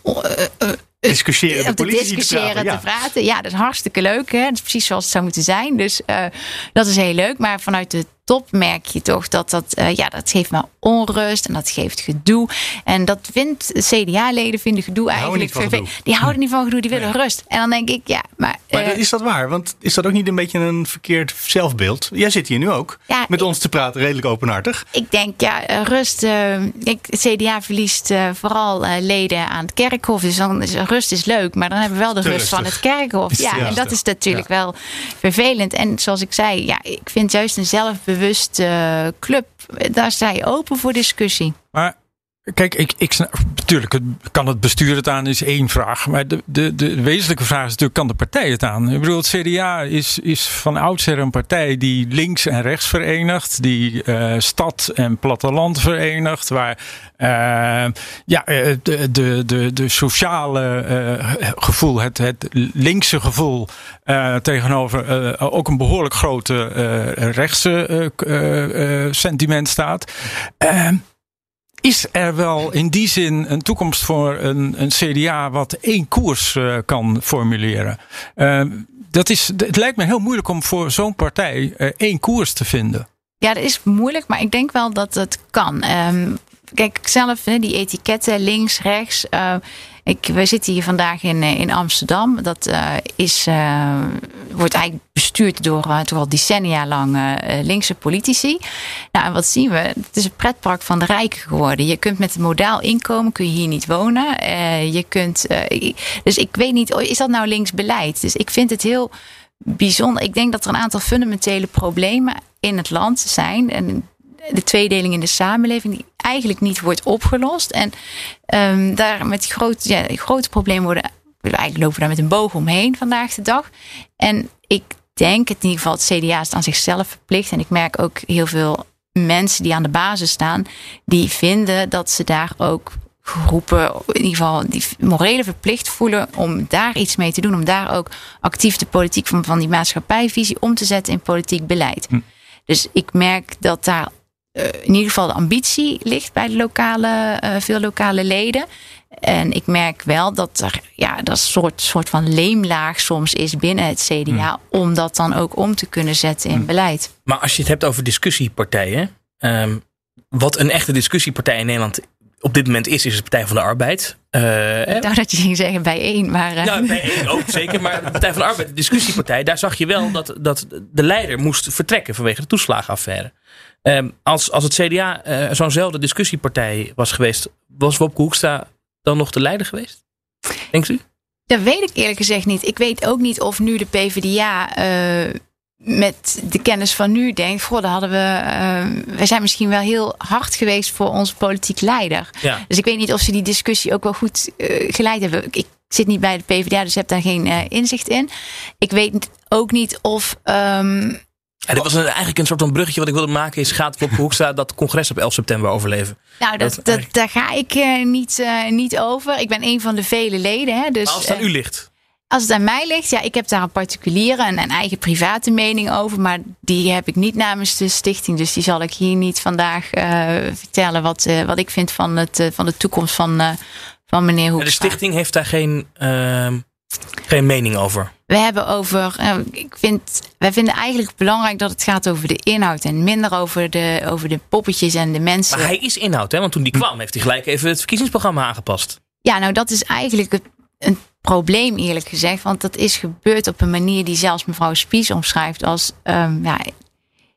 uh, discussiëren, de te discussiëren, te, praten, te praten. Ja, dat is hartstikke leuk. Hè? Dat is precies zoals het zou moeten zijn. Dus dat is heel leuk. Maar vanuit de top merk je toch dat dat, uh, ja, dat geeft maar onrust en dat geeft gedoe. En dat vindt CDA-leden vinden gedoe eigenlijk vervelend. Die houden niet van gedoe, die willen nee. rust. En dan denk ik, ja, maar. Maar uh, is dat waar? Want is dat ook niet een beetje een verkeerd zelfbeeld? Jij zit hier nu ook ja, met ik, ons te praten, redelijk openhartig. Ik denk, ja, rust. Uh, ik, CDA verliest vooral leden aan het kerkhof. Dus dan is rust is leuk, maar dan hebben we wel de rust rustig. van het kerkhof. Ja, en dat is natuurlijk ja. wel vervelend. En zoals ik zei, ja, ik vind juist een zelfbewust bewuste club, daar sta je open voor discussie. Maar Kijk, ik, ik natuurlijk kan het bestuur het aan, is één vraag. Maar de, de, de wezenlijke vraag is natuurlijk, kan de partij het aan? Ik bedoel, het CDA is, is van oudsher een partij die links en rechts verenigt. Die uh, stad en platteland verenigt. Waar uh, ja, de, de, de, de sociale gevoel, het, het linkse gevoel tegenover ook een behoorlijk grote rechtse sentiment staat. Is er wel in die zin een toekomst voor een, een CDA wat één koers uh, kan formuleren? Uh, dat is, het lijkt me heel moeilijk om voor zo'n partij uh, één koers te vinden. Ja, dat is moeilijk, maar ik denk wel dat het kan. Um, kijk, zelf, die etiketten links, rechts. Ik, we zitten hier vandaag in, in Amsterdam. Dat uh, is, uh, wordt eigenlijk bestuurd door uh, toch al decennia lang linkse politici. Nou, en wat zien we? Het is een pretpark van de rijken geworden. Je kunt met een modaal inkomen kun je hier niet wonen. je kunt, dus ik weet niet, is dat nou links beleid? Dus ik vind het heel bijzonder. Ik denk dat er een aantal fundamentele problemen in het land zijn. En de tweedeling in de samenleving die eigenlijk niet wordt opgelost. En um, daar met grote, ja, grote problemen worden. Eigenlijk lopen we daar met een boog omheen vandaag de dag. En ik denk, het in ieder geval, het CDA is aan zichzelf verplicht. En ik merk ook heel veel mensen die aan de basis staan, die vinden dat ze daar ook groepen, in ieder geval die morele verplicht voelen om daar iets mee te doen. Om daar ook actief de politiek van, van die maatschappijvisie om te zetten in politiek beleid. Hm. Dus ik merk dat daar in ieder geval de ambitie ligt bij de lokale, uh, veel lokale leden. En ik merk wel dat er ja, dat soort, soort van leemlaag soms is binnen het CDA. Hmm. Om dat dan ook om te kunnen zetten in hmm. beleid. Maar als je het hebt over discussiepartijen. Um, wat een echte discussiepartij in Nederland op dit moment is, is de Partij van de Arbeid. Uh, ik dacht dat je ging zeggen bij één. Maar, uh. Nou, bij één ook zeker. Maar de Partij van de Arbeid, de discussiepartij, daar zag je wel dat, dat de leider moest vertrekken vanwege de toeslagenaffaire. Um, als, als het CDA uh, eh, zo'nzelfde discussiepartij was geweest, was Wopke Hoekstra dan nog de leider geweest? Denkt u? Dat weet ik eerlijk gezegd niet. Ik weet ook niet of nu de PvdA uh, met de kennis van nu denkt: Goh, hadden we. Uh, wij zijn misschien wel heel hard geweest voor onze politiek leider. Ja. Dus ik weet niet of ze die discussie ook wel goed geleid hebben. Ik zit niet bij de PvdA, dus heb daar geen inzicht in. Ik weet ook niet of. Um, ja, dit was een, eigenlijk een soort van bruggetje wat ik wilde maken. Is gaat Wopke Hoekstra dat congres op 11 september overleven? Nou, dat, dat, daar ga ik uh, niet, uh, niet over. Ik ben een van de vele leden. Hè, dus, maar als het aan uh, u ligt? Als het aan mij ligt, ja, ik heb daar een particuliere en een eigen private mening over. Maar die heb ik niet namens de stichting. Dus die zal ik hier niet vandaag vertellen wat, wat ik vind van, het, van de toekomst van, van meneer Hoekstra. De stichting heeft daar geen ehm, geen mening over? We hebben over, uh, ik vind, wij vinden eigenlijk belangrijk dat het gaat over de inhoud en minder over de, over de poppetjes en de mensen. Maar hij is inhoud, hè? Want toen die kwam, heeft hij gelijk even het verkiezingsprogramma aangepast. Ja, nou dat is eigenlijk het, een probleem eerlijk gezegd. Want dat is gebeurd op een manier die zelfs mevrouw Spies omschrijft als um, ja,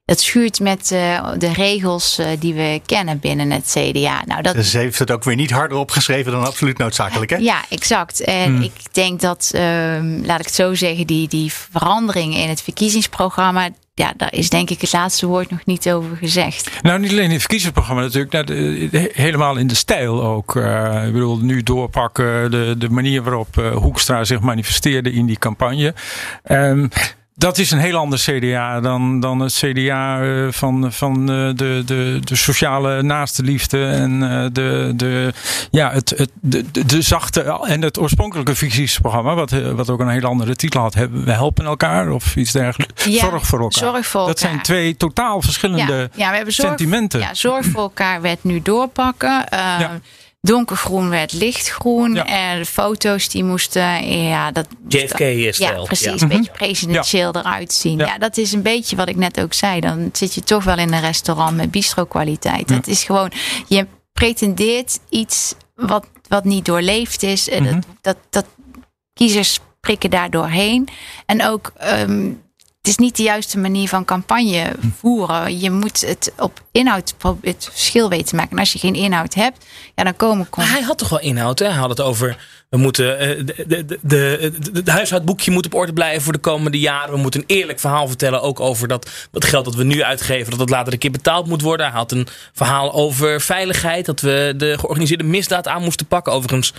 het schuurt met uh, de regels uh, die we kennen binnen het CDA. Nou, dat... Ze heeft het ook weer niet harder opgeschreven dan absoluut noodzakelijk, hè? Ja, exact. En hmm. ik denk dat, uh, laat ik het zo zeggen, die, die verandering in het verkiezingsprogramma ja, daar is denk ik het laatste woord nog niet over gezegd. Nou, niet alleen in het verkiezingsprogramma natuurlijk, nou, helemaal in de stijl ook. Uh, ik bedoel, nu doorpakken, de, de manier waarop uh, Hoekstra zich manifesteerde in die campagne. Um, dat is een heel ander CDA dan, dan het CDA eh, van, van de, de, de sociale naaste liefde en de, de, ja, het, het, de, de zachte en het oorspronkelijke fictiesprogramma, wat, wat ook een heel andere titel had. We helpen elkaar of iets dergelijks. zorg voor elkaar. Zorg voor dat zijn twee totaal verschillende ja, ja, we hebben zorg, sentimenten. Ja, zorg voor elkaar werd nu doorpakken. Uh, ja donkergroen werd lichtgroen. En de foto's die moesten, ja, dat. JFK-stijl. Ja, precies. Een beetje mhm. presidentieel eruit zien. Ja. dat is een beetje wat ik net ook zei. Dan zit je toch wel in een restaurant met bistro-kwaliteit. Het is gewoon, je pretendeert iets wat, wat niet doorleefd is. Mm dat, dat, dat kiezers prikken daar doorheen. En ook. Um, het is niet de juiste manier van campagne voeren. Je moet het op inhoud het verschil weten te maken. En als je geen inhoud hebt, ja, dan komen. Maar hij had toch wel inhoud? Hè? Hij had het over. We moeten. Eh, de, huishoudboekje moet op orde blijven voor de komende jaren. We moeten een eerlijk verhaal vertellen. Ook over dat het geld dat we nu uitgeven. dat het later een keer betaald moet worden. Hij had een verhaal over veiligheid. Dat we de georganiseerde misdaad aan moesten pakken. Overigens,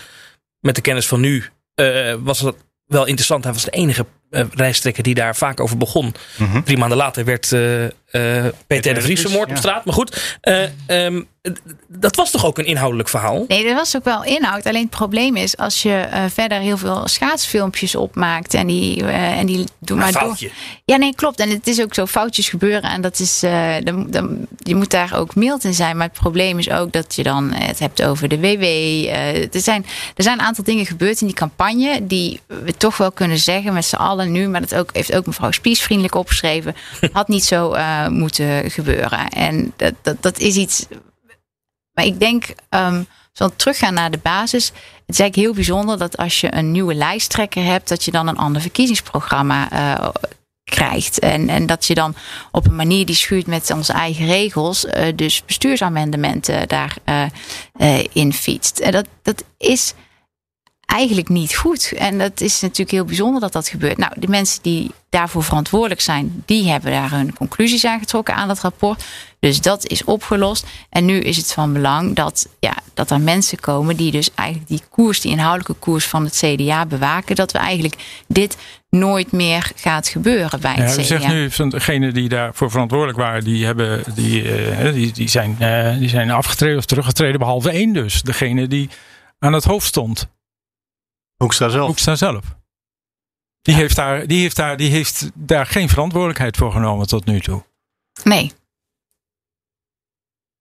met de kennis van nu. Uh, was dat wel interessant. Hij was de enige uh, rijstrekker die daar vaak over begon. Mm Drie maanden later werd uh, uh, Peter de Vries vermoord op straat. Maar goed, um, dat was toch ook een inhoudelijk verhaal? Nee, dat was ook wel inhoud. Alleen het probleem is als je uh, verder heel veel schaatsfilmpjes opmaakt en die, uh, en die doen maar, maar door. Ja, nee, klopt. En het is ook zo foutjes gebeuren en dat is, uh, dan, dan, je moet daar ook mild in zijn. Maar het probleem is ook dat je dan het hebt over de WW. er, zijn, er zijn een aantal dingen gebeurd in die campagne die we toch wel kunnen zeggen met z'n allen nu. Maar dat ook, heeft ook mevrouw Spies vriendelijk opgeschreven. [LAUGHS] Had niet zo moeten gebeuren. En dat, dat, dat is iets maar ik denk, um, als we teruggaan naar de basis. Het is eigenlijk heel bijzonder dat als je een nieuwe lijsttrekker hebt, dat je dan een ander verkiezingsprogramma uh, krijgt. En, en dat je dan op een manier die schuurt met onze eigen regels, uh, dus bestuursamendementen daarin uh, in fietst. En dat, dat is eigenlijk niet goed. En dat is natuurlijk heel bijzonder dat dat gebeurt. Nou, de mensen die daarvoor verantwoordelijk zijn, die hebben daar hun conclusies aan getrokken aan dat rapport. Dus dat is opgelost. En nu is het van belang dat, ja, dat er mensen komen die dus eigenlijk die koers, die inhoudelijke koers van het CDA bewaken. Dat we eigenlijk dit nooit meer gaat gebeuren bij het ja, CDA. Zegt nu degenen die daarvoor verantwoordelijk waren, die, hebben, die, uh, die, die, zijn, uh, die zijn afgetreden of teruggetreden, behalve één dus. Degene die aan het hoofd stond. Hoekstra zelf. Hoekstra zelf. Die, heeft daar, die, heeft daar, die heeft daar geen verantwoordelijkheid voor genomen tot nu toe. Nee.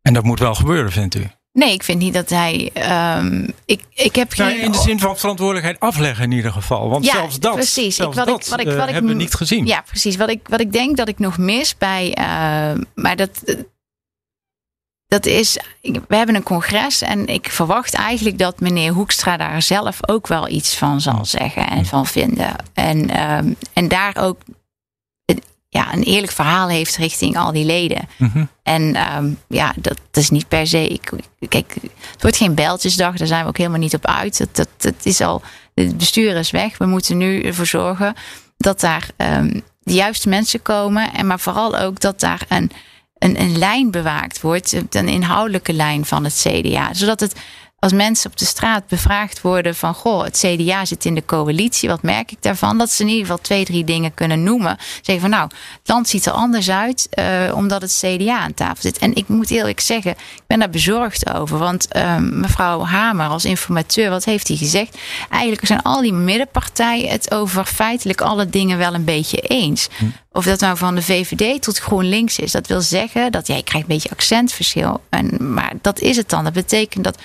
En dat moet wel gebeuren, vindt u? Nee, ik vind niet dat hij. Um, ik, ik heb nou, geen. in de zin van verantwoordelijkheid afleggen in ieder geval. Want ja, zelfs dat, precies. Zelfs ik, wat dat ik, wat ik, wat uh, hebben we niet gezien. Ja, precies. Wat ik, wat ik denk dat ik nog mis bij. Uh, maar dat, dat is, we hebben een congres en ik verwacht eigenlijk dat meneer Hoekstra daar zelf ook wel iets van zal zeggen en van vinden. En, um, en daar ook ja, een eerlijk verhaal heeft richting al die leden. Mhm. En um, ja, dat, dat, is niet per se. Ik, kijk, het wordt geen beltjesdag, daar zijn we ook helemaal niet op uit. Dat, dat, dat is al, het bestuur is weg. We moeten nu ervoor zorgen dat daar um, de juiste mensen komen. En maar vooral ook dat daar een een, een lijn bewaakt wordt, een inhoudelijke lijn van het CDA. Zodat het als mensen op de straat bevraagd worden van goh, het CDA zit in de coalitie, wat merk ik daarvan? Dat ze in ieder geval twee, drie dingen kunnen noemen. Zeggen van nou, het land ziet er anders uit uh, omdat het CDA aan tafel zit. En ik moet eerlijk zeggen, ik ben daar bezorgd over. Want uh, mevrouw Hamer als informateur, wat heeft hij gezegd? Eigenlijk zijn al die middenpartijen het over feitelijk alle dingen wel een beetje eens. Hm. Of dat nou van de VVD tot GroenLinks is. Dat wil zeggen dat jij ja, krijgt een beetje accentverschil. En, maar dat is het dan. Dat betekent dat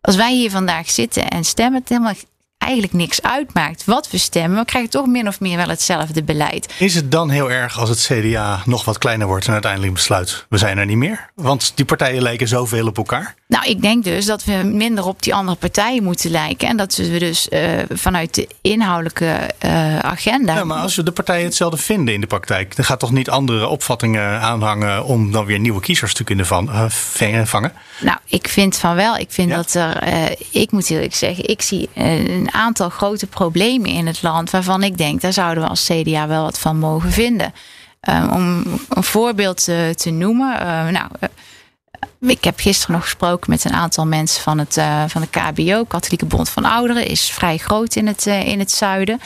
als wij hier vandaag zitten en stemmen, het helemaal eigenlijk niks uitmaakt wat we stemmen. We krijgen toch min of meer wel hetzelfde beleid. Is het dan heel erg als het CDA nog wat kleiner wordt en uiteindelijk besluit we zijn er niet meer? Want die partijen lijken zoveel op elkaar. Nou, ik denk dus dat we minder op die andere partijen moeten lijken. En dat we dus uh, vanuit de inhoudelijke uh, agenda. Ja, maar als we de partijen hetzelfde vinden in de praktijk, dan gaat toch niet andere opvattingen aanhangen om dan weer nieuwe kiezers te kunnen van, uh, vangen? Nou, ik vind van wel. Ik vind ja? dat er, ik moet eerlijk zeggen, ik zie een aantal grote problemen in het land waarvan ik denk, daar zouden we als CDA wel wat van mogen vinden. om een voorbeeld te noemen. nou ik heb gisteren nog gesproken met een aantal mensen van, het, uh, van de KBO, Katholieke Bond van Ouderen, is vrij groot in het, uh, in het zuiden.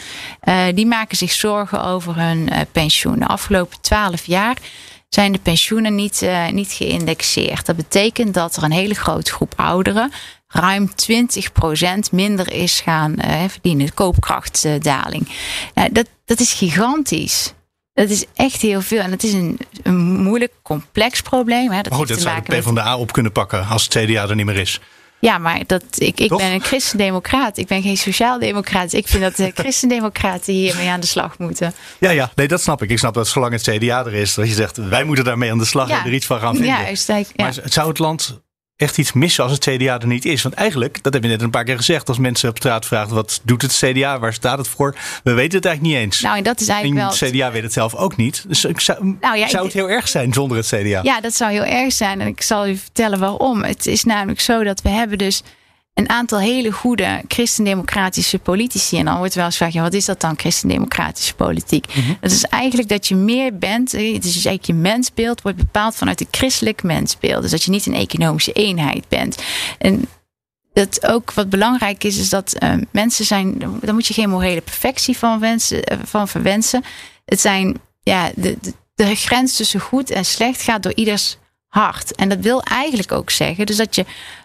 Uh, die maken zich zorgen over hun pensioen. De afgelopen twaalf jaar zijn de pensioenen niet, niet geïndexeerd. Dat betekent dat er een hele grote groep ouderen ruim 20% minder is gaan verdienen. De koopkrachtdaling. dat, dat is gigantisch. Dat is echt heel veel. En het is een, een moeilijk, complex probleem. Hè. Dat, oh, dat zou de PvdA op kunnen pakken als het CDA er niet meer is. Ja, maar dat, ik, ik ben een christendemocraat. Ik ben geen sociaaldemocraat. Ik vind dat de [LAUGHS] christendemocraten hiermee aan de slag moeten. Ja, ja, nee, dat snap ik. Ik snap dat zolang het CDA er is, dat je zegt wij moeten daarmee aan de slag en er iets van gaan vinden. Juist, ja. Maar zou het land echt iets missen als het CDA er niet is. Want eigenlijk, dat heb je net een paar keer gezegd, als mensen op straat vragen wat doet het CDA, waar staat het voor? We weten het eigenlijk niet eens. Nou, en dat is eigenlijk en wel. Het CDA weet het zelf ook niet. Dus ik zou, nou ja, zou het heel erg zijn zonder het CDA? Ja, dat zou heel erg zijn. En ik zal u vertellen waarom. Het is namelijk zo dat we hebben dus een aantal hele goede christendemocratische politici. En dan wordt wel eens gevraagd, ja, wat is dat dan, christendemocratische politiek? Mm Dat is eigenlijk dat je meer bent, het is dus eigenlijk je mensbeeld wordt bepaald vanuit het christelijk mensbeeld. Dus dat je niet een economische eenheid bent. En dat ook wat belangrijk is, is dat uh, mensen zijn, daar moet je geen morele perfectie van, wensen, uh, van verwensen. Het zijn, ja, de, de, de grens tussen goed en slecht gaat door ieders hart. En dat wil eigenlijk ook zeggen, dus dat je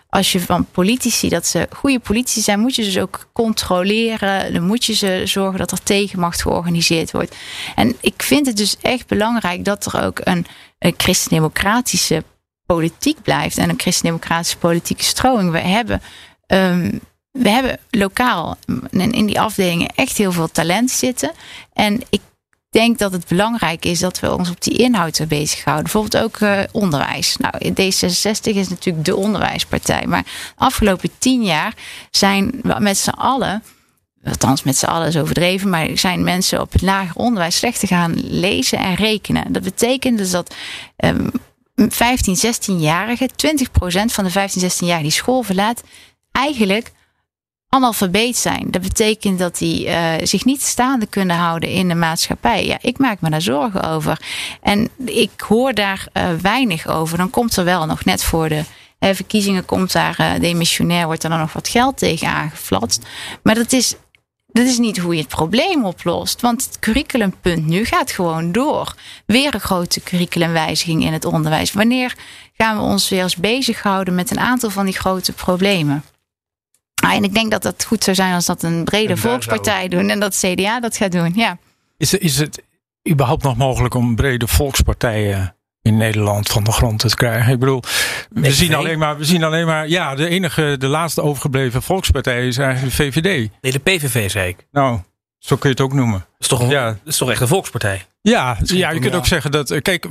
als je van politici, dat ze goede politici zijn, moet je ze dus ook controleren. Dan moet je ze zorgen dat er tegenmacht georganiseerd wordt. En ik vind het dus echt belangrijk dat er ook een, een christendemocratische politiek blijft en een christendemocratische politieke stroming. We hebben. Um, we hebben lokaal in die afdelingen echt heel veel talent zitten. En ik denk dat het belangrijk is dat we ons op die inhoud bezighouden. Bijvoorbeeld ook uh, onderwijs. Nou, D66 is natuurlijk de onderwijspartij. Maar de afgelopen tien jaar zijn we met z'n allen. Althans, met z'n allen is overdreven, maar zijn mensen op het lager onderwijs slecht te gaan lezen en rekenen. Dat betekent dus dat um, 15, 16-jarigen, 20% van de 15, 16-jarigen die school verlaat, eigenlijk analfabeet zijn. Dat betekent dat die uh, zich niet staande kunnen houden in de maatschappij. Ja, ik maak me daar zorgen over. En ik hoor daar uh, weinig over. Dan komt er wel nog net voor de verkiezingen komt daar uh, demissionair, wordt er dan nog wat geld tegen aangeflatst. Maar dat is, dat is niet hoe je het probleem oplost. Want het curriculumpunt nu gaat gewoon door. Weer een grote curriculumwijziging in het onderwijs. Wanneer gaan we ons weer eens bezighouden met een aantal van die grote problemen? Ah, en ik denk dat dat goed zou zijn als dat een brede volkspartij zou... doen en dat CDA dat gaat doen. Ja. Is, is het überhaupt nog mogelijk om brede volkspartijen in Nederland van de grond te krijgen? Ik bedoel, we zien, alleen maar, we zien alleen maar, ja, de enige, de laatste overgebleven volkspartij is eigenlijk de VVD. Nee, de PVV zei ik. Nou, zo kun je het ook noemen. Dat is toch, een, ja. dat is toch echt een volkspartij? Ja, ja je kunt ook zeggen dat. Eh, kijk,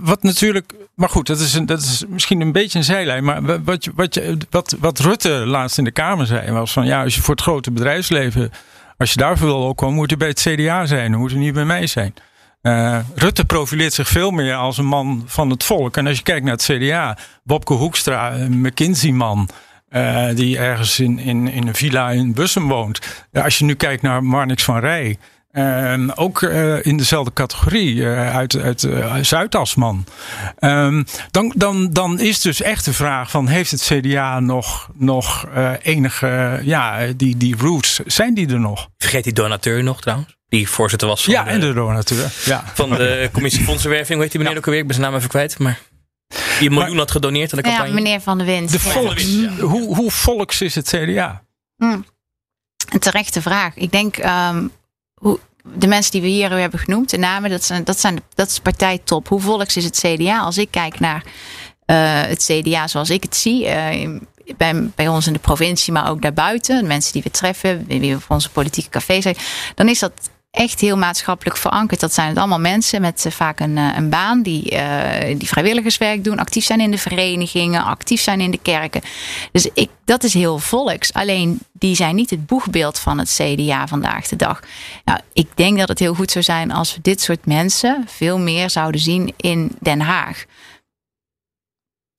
wat natuurlijk. Maar goed, dat is, een, dat is misschien een beetje een zijlijn. Maar wat, wat, wat, wat Rutte laatst in de Kamer zei, was van ja, als je voor het grote bedrijfsleven. Als je daarvoor wil komen, moet je bij het CDA zijn. Dan moet je niet bij mij zijn. Uh, Rutte profileert zich veel meer als een man van het volk. En als je kijkt naar het CDA, Bobke Hoekstra, een McKinsey-man. Uh, die ergens in, in, in een villa in Bussen woont. als je nu kijkt naar Marnix van Rij. Uh, ook uh, in dezelfde categorie, uh, uit, uit Zuidasman. Um, dan, dan, dan is dus echt de vraag van... heeft het CDA nog, nog enige... ja, die, die roots, zijn die er nog? Vergeet die donateur nog trouwens? Die voorzitter was van ja, en de donateur. Ja. Van de commissie Fondsenwerving. Heet die meneer ja. ook alweer? Ik ben zijn naam even kwijt, maar... Die een miljoen had gedoneerd aan de campagne. Ja, meneer Van de Wind. De volks, ja. hoe, hoe volks is het CDA? Hmm. Een terechte vraag. Ik denk, um, hoe, de mensen die we hier hebben genoemd, de namen, dat, zijn, dat, zijn, dat is partijtop. Hoe volks is het CDA? Als ik kijk naar uh, het CDA zoals ik het zie, uh, bij, bij ons in de provincie, maar ook daarbuiten, de mensen die we treffen, wie we voor onze politieke café zijn, dan is dat echt heel maatschappelijk verankerd. Dat zijn het allemaal mensen met eh, vaak een, een baan die, die vrijwilligerswerk doen, actief zijn in de verenigingen, actief zijn in de kerken. Dus ik, dat is heel volks. Alleen die zijn niet het boegbeeld van het CDA vandaag de dag. Nou, ik denk dat het heel goed zou zijn als we dit soort mensen veel meer zouden zien in Den Haag.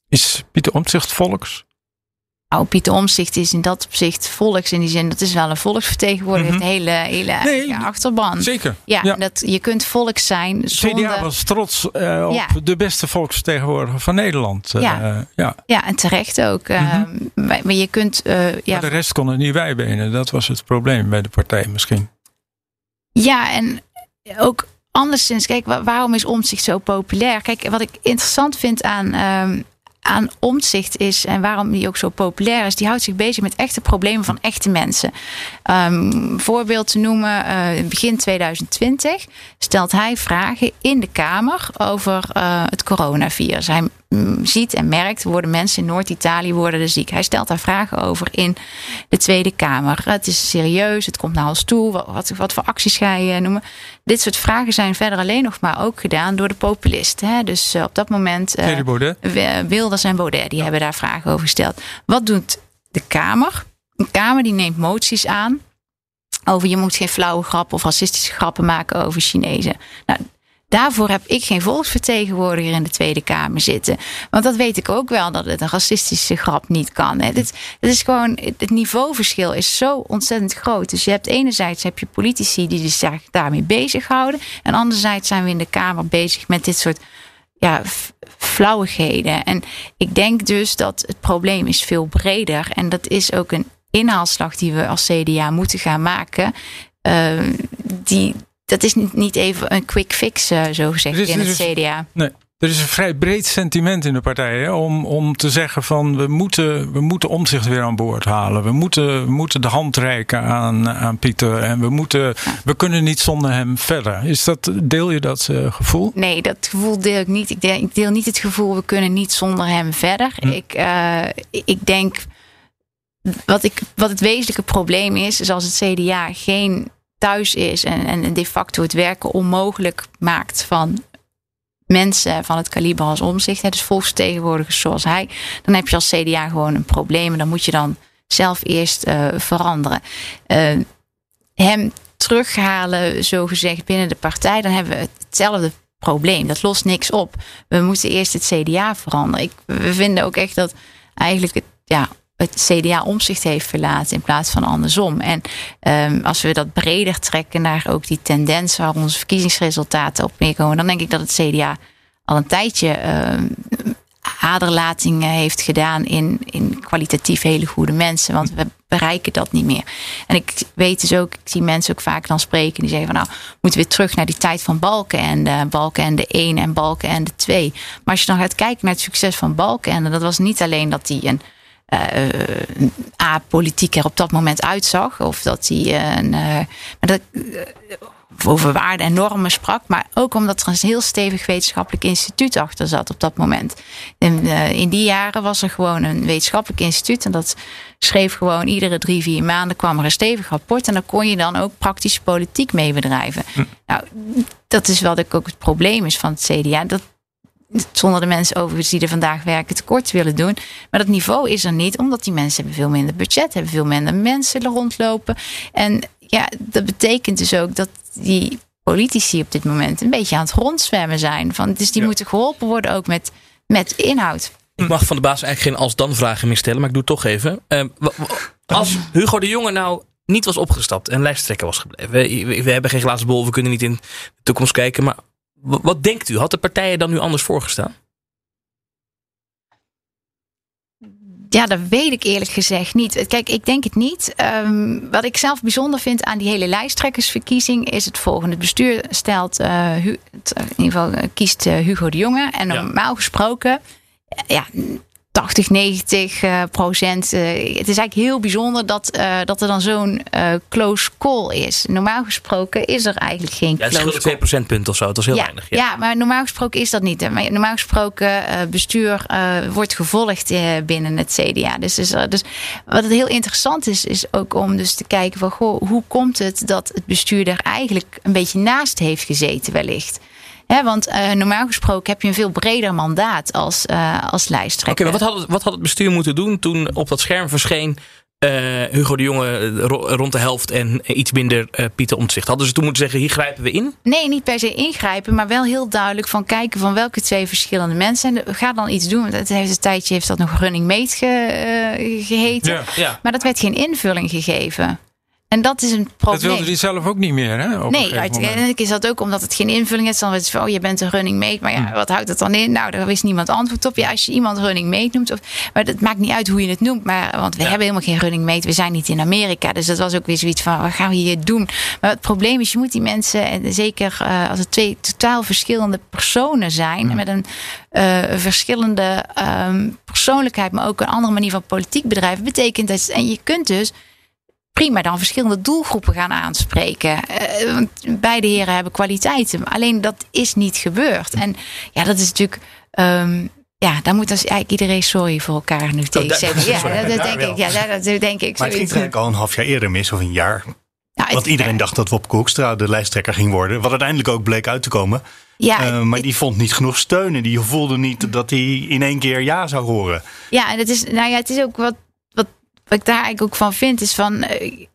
Is Pieter Omtzigt volks? Nou, Pieter Omzicht is in dat opzicht volks. In die zin, dat is wel een volksvertegenwoordiger. Mm -hmm. hele, hele nee, achterban. Zeker. Ja, Dat, je kunt volks zijn zonder... CDA was trots uh, op ja. de beste volksvertegenwoordiger van Nederland. Uh, ja. ja. ja, en terecht ook. Mm -hmm. uh, maar je kunt... ja. Maar de rest kon het niet bijbenen. Dat was het probleem bij de partij misschien. Ja, en ook anderszins, kijk, waarom is Omzicht zo populair? Kijk, wat ik interessant vind aan, um, aan omzicht is en waarom die ook zo populair is, die houdt zich bezig met echte problemen van echte mensen. Um, voorbeeld te noemen, uh, begin 2020 stelt hij vragen in de Kamer over uh, het coronavirus. Hij ziet en merkt, worden mensen in Noord-Italië worden er ziek. Hij stelt daar vragen over in de Tweede Kamer. Het is serieus, het komt naar ons toe. Wat, wat, voor acties ga je noemen? Dit soort vragen zijn verder alleen nog maar ook gedaan door de populisten. Hè? Dus uh, op dat moment uh, Wilders en Baudet, die hebben daar vragen over gesteld. Wat doet de Kamer? Een Kamer die neemt moties aan over je moet geen flauwe grappen of racistische grappen maken over Chinezen. Nou, Daarvoor heb ik geen volksvertegenwoordiger in de Tweede Kamer zitten. Want dat weet ik ook wel, dat het een racistische grap niet kan. Het, het is gewoon, het niveauverschil is zo ontzettend groot. Dus je hebt enerzijds heb je politici die zich daarmee bezighouden. En anderzijds zijn we in de Kamer bezig met dit soort ja, flauwigheden. En ik denk dus dat het probleem is veel breder. En dat is ook een inhaalslag die we als CDA moeten gaan maken. Uh, die, dat is niet, niet even een quick fix, uh, zo gezegd, in het CDA. Nee. Er is een vrij breed sentiment in de partij hè, om, om te zeggen van we moeten, we moeten omzicht weer aan boord halen. We moeten, we moeten de hand reiken aan, aan Pieter en we, moeten, we kunnen niet zonder hem verder. Is dat, deel je dat uh, gevoel? Nee, dat gevoel deel ik niet. Ik deel, ik deel niet het gevoel we kunnen niet zonder hem verder. Hm. Ik, uh, ik denk wat, ik, wat het wezenlijke probleem is, is als het CDA geen thuis is en, en de facto het werken onmogelijk maakt van mensen van het kaliber als omzicht, dus volksvertegenwoordigers zoals hij, dan heb je als CDA gewoon een probleem en dan moet je dan zelf eerst uh, veranderen. Uh, hem terughalen, zo gezegd, binnen de partij, dan hebben we hetzelfde probleem. Dat lost niks op. We moeten eerst het CDA veranderen. Ik, we vinden ook echt dat eigenlijk het ja, het CDA omzicht heeft verlaten in plaats van andersom. En um, als we dat breder trekken naar ook die tendens waar onze verkiezingsresultaten op neerkomen, dan denk ik dat het CDA al een tijdje um, aderlatingen heeft gedaan in, in kwalitatief hele goede mensen. Want we bereiken dat niet meer. En ik weet dus ook, ik zie mensen ook vaak dan spreken die zeggen van nou, we moeten weer terug naar die tijd van Balken en de Balken en de 1 en Balken en de 2. Maar als je dan gaat kijken naar het succes van Balken en dat was niet alleen dat hij een uh, apolitiek er op dat moment uitzag. Of dat hij een, maar dat, over waarden en normen sprak. Maar ook omdat er een heel stevig wetenschappelijk instituut achter zat op dat moment. In, in die jaren was er gewoon een wetenschappelijk instituut. En dat schreef gewoon iedere drie, vier maanden kwam er een stevig rapport. En daar kon je dan ook praktische politiek mee bedrijven. Hm. Nou, dat is wat ik ook het probleem is van het CDA. Dat zonder de mensen overigens die er vandaag werken tekort willen doen. Maar dat niveau is er niet, omdat die mensen hebben veel minder budget, hebben veel minder mensen rondlopen. En ja, dat betekent dus ook dat die politici op dit moment een beetje aan het rondzwemmen zijn. Van, dus die moeten geholpen worden ook met, met inhoud. Ik mag van de baas eigenlijk geen als-dan vragen meer stellen, maar ik doe het toch even. Uh, als Hugo de Jonge nou niet was opgestapt en lijsttrekker was gebleven. We, we, hebben geen glazen bol, we kunnen niet in de toekomst kijken. Maar wat denkt u? Had de partijen dan nu anders voorgestaan? Ja, dat weet ik eerlijk gezegd niet. Kijk, ik denk het niet. Um, wat ik zelf bijzonder vind aan die hele lijsttrekkersverkiezing is het volgende. Het bestuur stelt, uh, in ieder geval kiest Hugo de Jonge. En normaal gesproken, ja, 80, 90 uh, procent. Uh, het is eigenlijk heel bijzonder dat, uh, dat er dan zo'n close call is. Normaal gesproken is er eigenlijk geen ja, close call. 2 procentpunt of zo, dat is heel ja, weinig. Ja. ja. maar normaal gesproken is dat niet. Maar normaal gesproken bestuur wordt gevolgd binnen het CDA. Dus, dus, dus wat het heel interessant is, is ook om dus te kijken van goh, hoe komt het dat het bestuur er eigenlijk een beetje naast heeft gezeten wellicht want uh, normaal gesproken heb je een veel breder mandaat als, uh, als lijsttrekker. Oké, okay, wat, had het, wat had het bestuur moeten doen toen op dat scherm verscheen uh, Hugo de Jonge rond de helft en iets minder uh, Pieter Omtzigt. Hadden ze toen moeten zeggen, hier grijpen we in? Nee, niet per se ingrijpen, maar wel heel duidelijk van kijken van welke twee verschillende mensen. En ga dan iets doen. Het heeft een tijdje heeft dat nog running mate ge, uh, geheten. Ja, ja. Maar dat werd geen invulling gegeven. En dat is een probleem. Dat wilde hij zelf ook niet meer, hè? nee, uiteindelijk is dat ook omdat het geen invulling is. Dan het van, oh, je bent een running mate. Maar ja, wat houdt het dan in? Nou, daar wist niemand antwoord op. Ja, als je iemand running mate noemt. Of, maar het maakt niet uit hoe je het noemt. Maar, want we ja. hebben helemaal geen running mate. We zijn niet in Amerika. Dus dat was ook weer zoiets van, wat gaan we hier doen? Maar het probleem is, je moet die mensen, en zeker uh, als het twee totaal verschillende personen zijn. Mm. Met een uh, verschillende um, persoonlijkheid, maar ook een andere manier van politiek bedrijven. Betekent dat, en je kunt dus prima dan verschillende doelgroepen gaan aanspreken. Uh, want beide heren hebben kwaliteiten. Alleen dat is niet gebeurd. En ja, dat is natuurlijk. Um, ja, daar moet dus eigenlijk iedereen sorry voor elkaar nu tegen zeggen. [LAUGHS] Ja, dat, dat denk ik. Ja, dat, dat denk ik. Maar het ging eigenlijk al een half jaar eerder mis, of een jaar. Nou, Want iedereen dacht dat Wop Koekstra de lijsttrekker ging worden. Wat uiteindelijk ook bleek uit te komen. Ja, uh, maar die vond niet genoeg steun. En die voelde niet dat hij in één keer ja zou horen. Ja, en het is, nou ja, het is ook wat wat ik daar eigenlijk ook van vind, is van. Uh,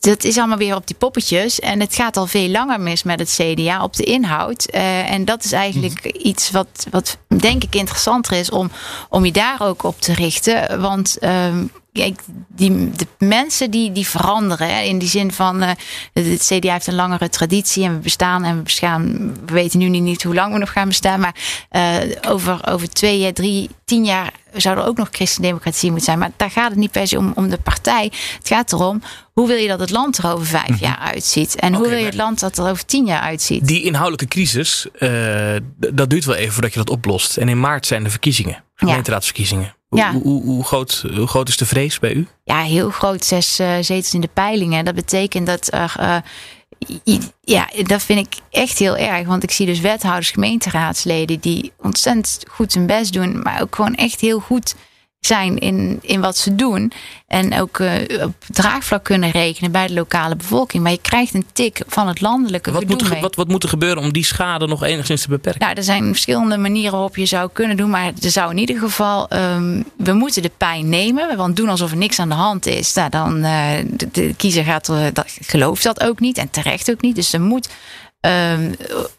dat is allemaal weer op die poppetjes. En het gaat al veel langer mis met het CDA op de inhoud. Uh, en dat is eigenlijk mm. iets wat, wat denk ik interessanter is om, om je daar ook op te richten. Want uh, kijk, die, de mensen die, die veranderen. Hè, in die zin van uh, het CDA heeft een langere traditie en we bestaan en we bestaan. We weten nu niet hoe lang we nog gaan bestaan. Maar over, over twee, drie, tien jaar zou er ook nog christendemocratie moeten zijn. Maar daar gaat het niet per se om, om de partij. Het gaat erom hoe wil je dat het land er over vijf jaar uitziet? En hoe wil je het land dat er over tien jaar uitziet? Die inhoudelijke crisis, uh, dat duurt wel even voordat je dat oplost. En in maart zijn de verkiezingen, gemeenteraadsverkiezingen. Ja. Hoe, hoe, hoe, groot, hoe groot is de vrees bij u? Ja, heel groot. Zes uh, zetels in de peilingen. Dat betekent dat er. Uh, ja, dat vind ik echt heel erg. Want ik zie dus wethouders, gemeenteraadsleden die ontzettend goed hun best doen, maar ook gewoon echt heel goed zijn in, in wat ze doen. En ook uh, op draagvlak kunnen rekenen bij de lokale bevolking. Maar je krijgt een tik van het landelijke wat moet, er, wat, wat moet er gebeuren om die schade nog enigszins te beperken? Nou, er zijn verschillende manieren waarop je zou kunnen doen. Maar er zou in ieder geval... Um, we moeten de pijn nemen. Want doen alsof er niks aan de hand is. Nou, dan uh, de, de, kiezer gaat, uh, dat, gelooft dat ook niet. En terecht ook niet. Dus er moet... Um,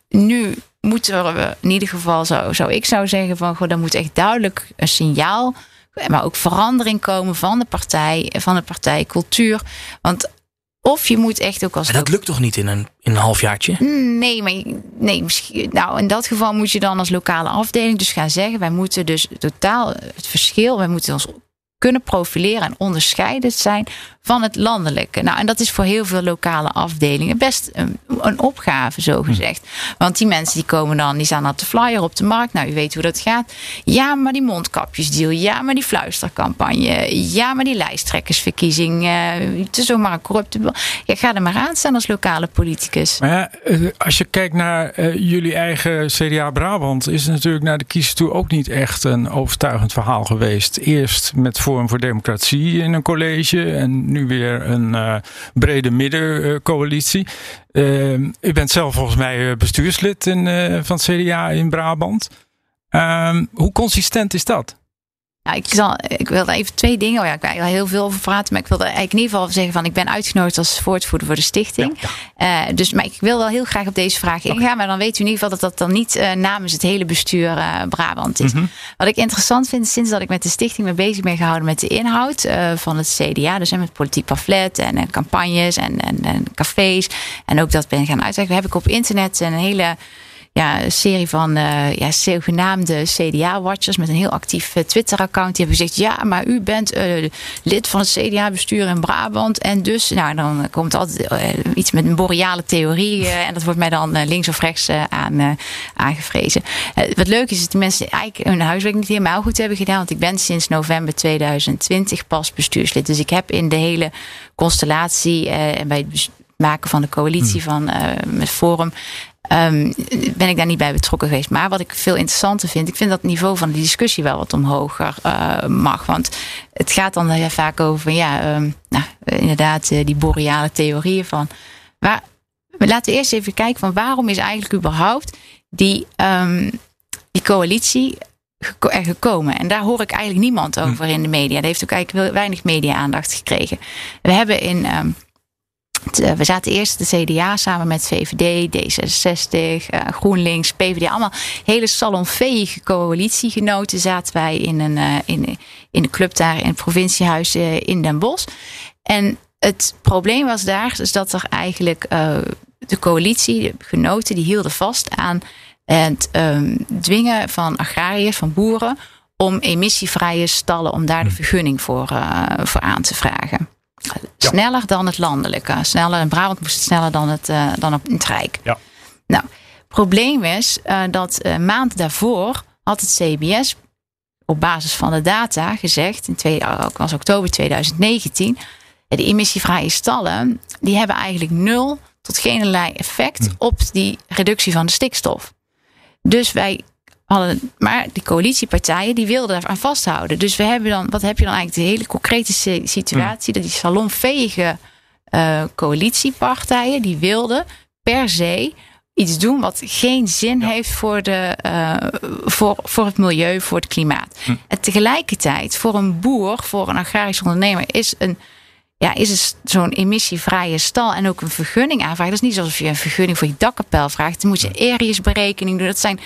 nu moeten we in ieder geval, zou, zou ik zou zeggen... van, goh, er moet echt duidelijk een signaal maar ook verandering komen van de partij, van de partijcultuur. Want of je moet echt ook als. En dat lukt toch niet in een, in een halfjaartje? Nee, maar nee, misschien. Nou, in dat geval moet je dan als lokale afdeling dus gaan zeggen: wij moeten dus totaal het verschil, wij moeten ons kunnen profileren en onderscheidend zijn van het landelijke. Nou, en dat is voor heel veel lokale afdelingen best een, een opgave, zo gezegd. Want die mensen die komen dan, die staan op de flyer op de markt. Nou, u weet hoe dat gaat. Ja, maar die mondkapjesdeal. Ja, maar die fluistercampagne. Ja, maar die lijsttrekkersverkiezing. Uh, het is zomaar een corrupte... Ja, ga er maar aan staan als lokale politicus. Maar eh, als je kijkt naar uh, jullie eigen CDA Brabant... is het natuurlijk naar de kiezer toe ook niet echt een overtuigend verhaal geweest. Eerst met Forum voor Democratie in een college... en nu weer een uh, brede middencoalitie. Uh, u bent zelf volgens mij bestuurslid in, van CDA in Brabant. Ehm, hoe consistent is dat? Nou, ik, zal, ik wilde even twee dingen. Oh ja, ik wil heel veel over praten. Maar ik wilde eigenlijk in ieder geval zeggen van ik ben uitgenodigd als voortvoerder voor de stichting. Ja, uh, dus maar ik wil wel heel graag op deze vraag okay. ingaan. Maar dan weet u in ieder geval dat dat dan niet uh, namens het hele bestuur uh, Brabant is. Mm -hmm. Wat ik interessant vind sinds dat ik met de stichting me bezig ben gehouden met de inhoud van het CDA. Dus met politiek pamflet en, en campagnes en, en, en, cafés. En ook dat ben gaan uitwerken. Heb ik op internet een hele ja, een serie van uh, ja, zogenaamde CDA-watchers met een heel actief Twitter-account. Die hebben gezegd: Ja, maar u bent lid van het CDA-bestuur in Brabant. En dus, nou, dan komt altijd iets met een boreale theorie. en dat wordt mij dan links of rechts aan, aangevrezen. wat leuk is, dat die mensen eigenlijk hun huiswerk niet helemaal goed hebben gedaan. Want ik ben sinds november 2020 pas bestuurslid. Dus ik heb in de hele constellatie en bij het maken van de coalitie hmm. van met Forum um, ben ik daar niet bij betrokken geweest. Maar wat ik veel interessanter vind, ik vind dat het niveau van de discussie wel wat omhoger uh, mag. Want het gaat dan heel vaak over, ja, um, nou, inderdaad, uh, die boreale theorieën van. Waar, laten we eerst even kijken van waarom is eigenlijk überhaupt die, um, die coalitie er gekomen. En daar hoor ik eigenlijk niemand hm. over in de media. Dat heeft ook eigenlijk weinig media-aandacht gekregen. We hebben in eh, we zaten eerst de CDA samen met VVD, D66, uh, GroenLinks, PVD. Allemaal hele salonveege coalitiegenoten zaten wij in een, uh, in, in de club daar in het provinciehuis in Den Bosch. En het probleem was daar dus dat er eigenlijk de coalitie, de genoten, die hielden vast aan het um, dwingen van agrariërs, van boeren, om emissievrije stallen, om daar de hm. vergunning voor, voor aan te vragen. Sneller dan het landelijke. Sneller in Brabant moest het sneller dan, het, uh, dan op het Rijk. Ja. Nou, probleem is uh, dat uh, maand daarvoor had het CBS op basis van de data gezegd, in twee, was oktober 2019, de emissievrije stallen, die hebben eigenlijk nul tot geen effect hm. op die reductie van de stikstof. Dus wij hadden, maar die coalitiepartijen die wilden daar aan vasthouden. Dus we hebben dan, wat heb je dan eigenlijk de hele concrete situatie? Dat die salonveege uh, coalitiepartijen die wilden per se iets doen wat geen zin heeft voor, de, uh, voor, voor het milieu, voor het klimaat. Hm. En tegelijkertijd, voor een boer, voor een agrarisch ondernemer, is een. Ja, is het zo'n emissievrije stal en ook een vergunning aanvragen. Dat is niet alsof je een vergunning voor je dakkapel vraagt. Dan moet je areasberekening doen. Dat zijn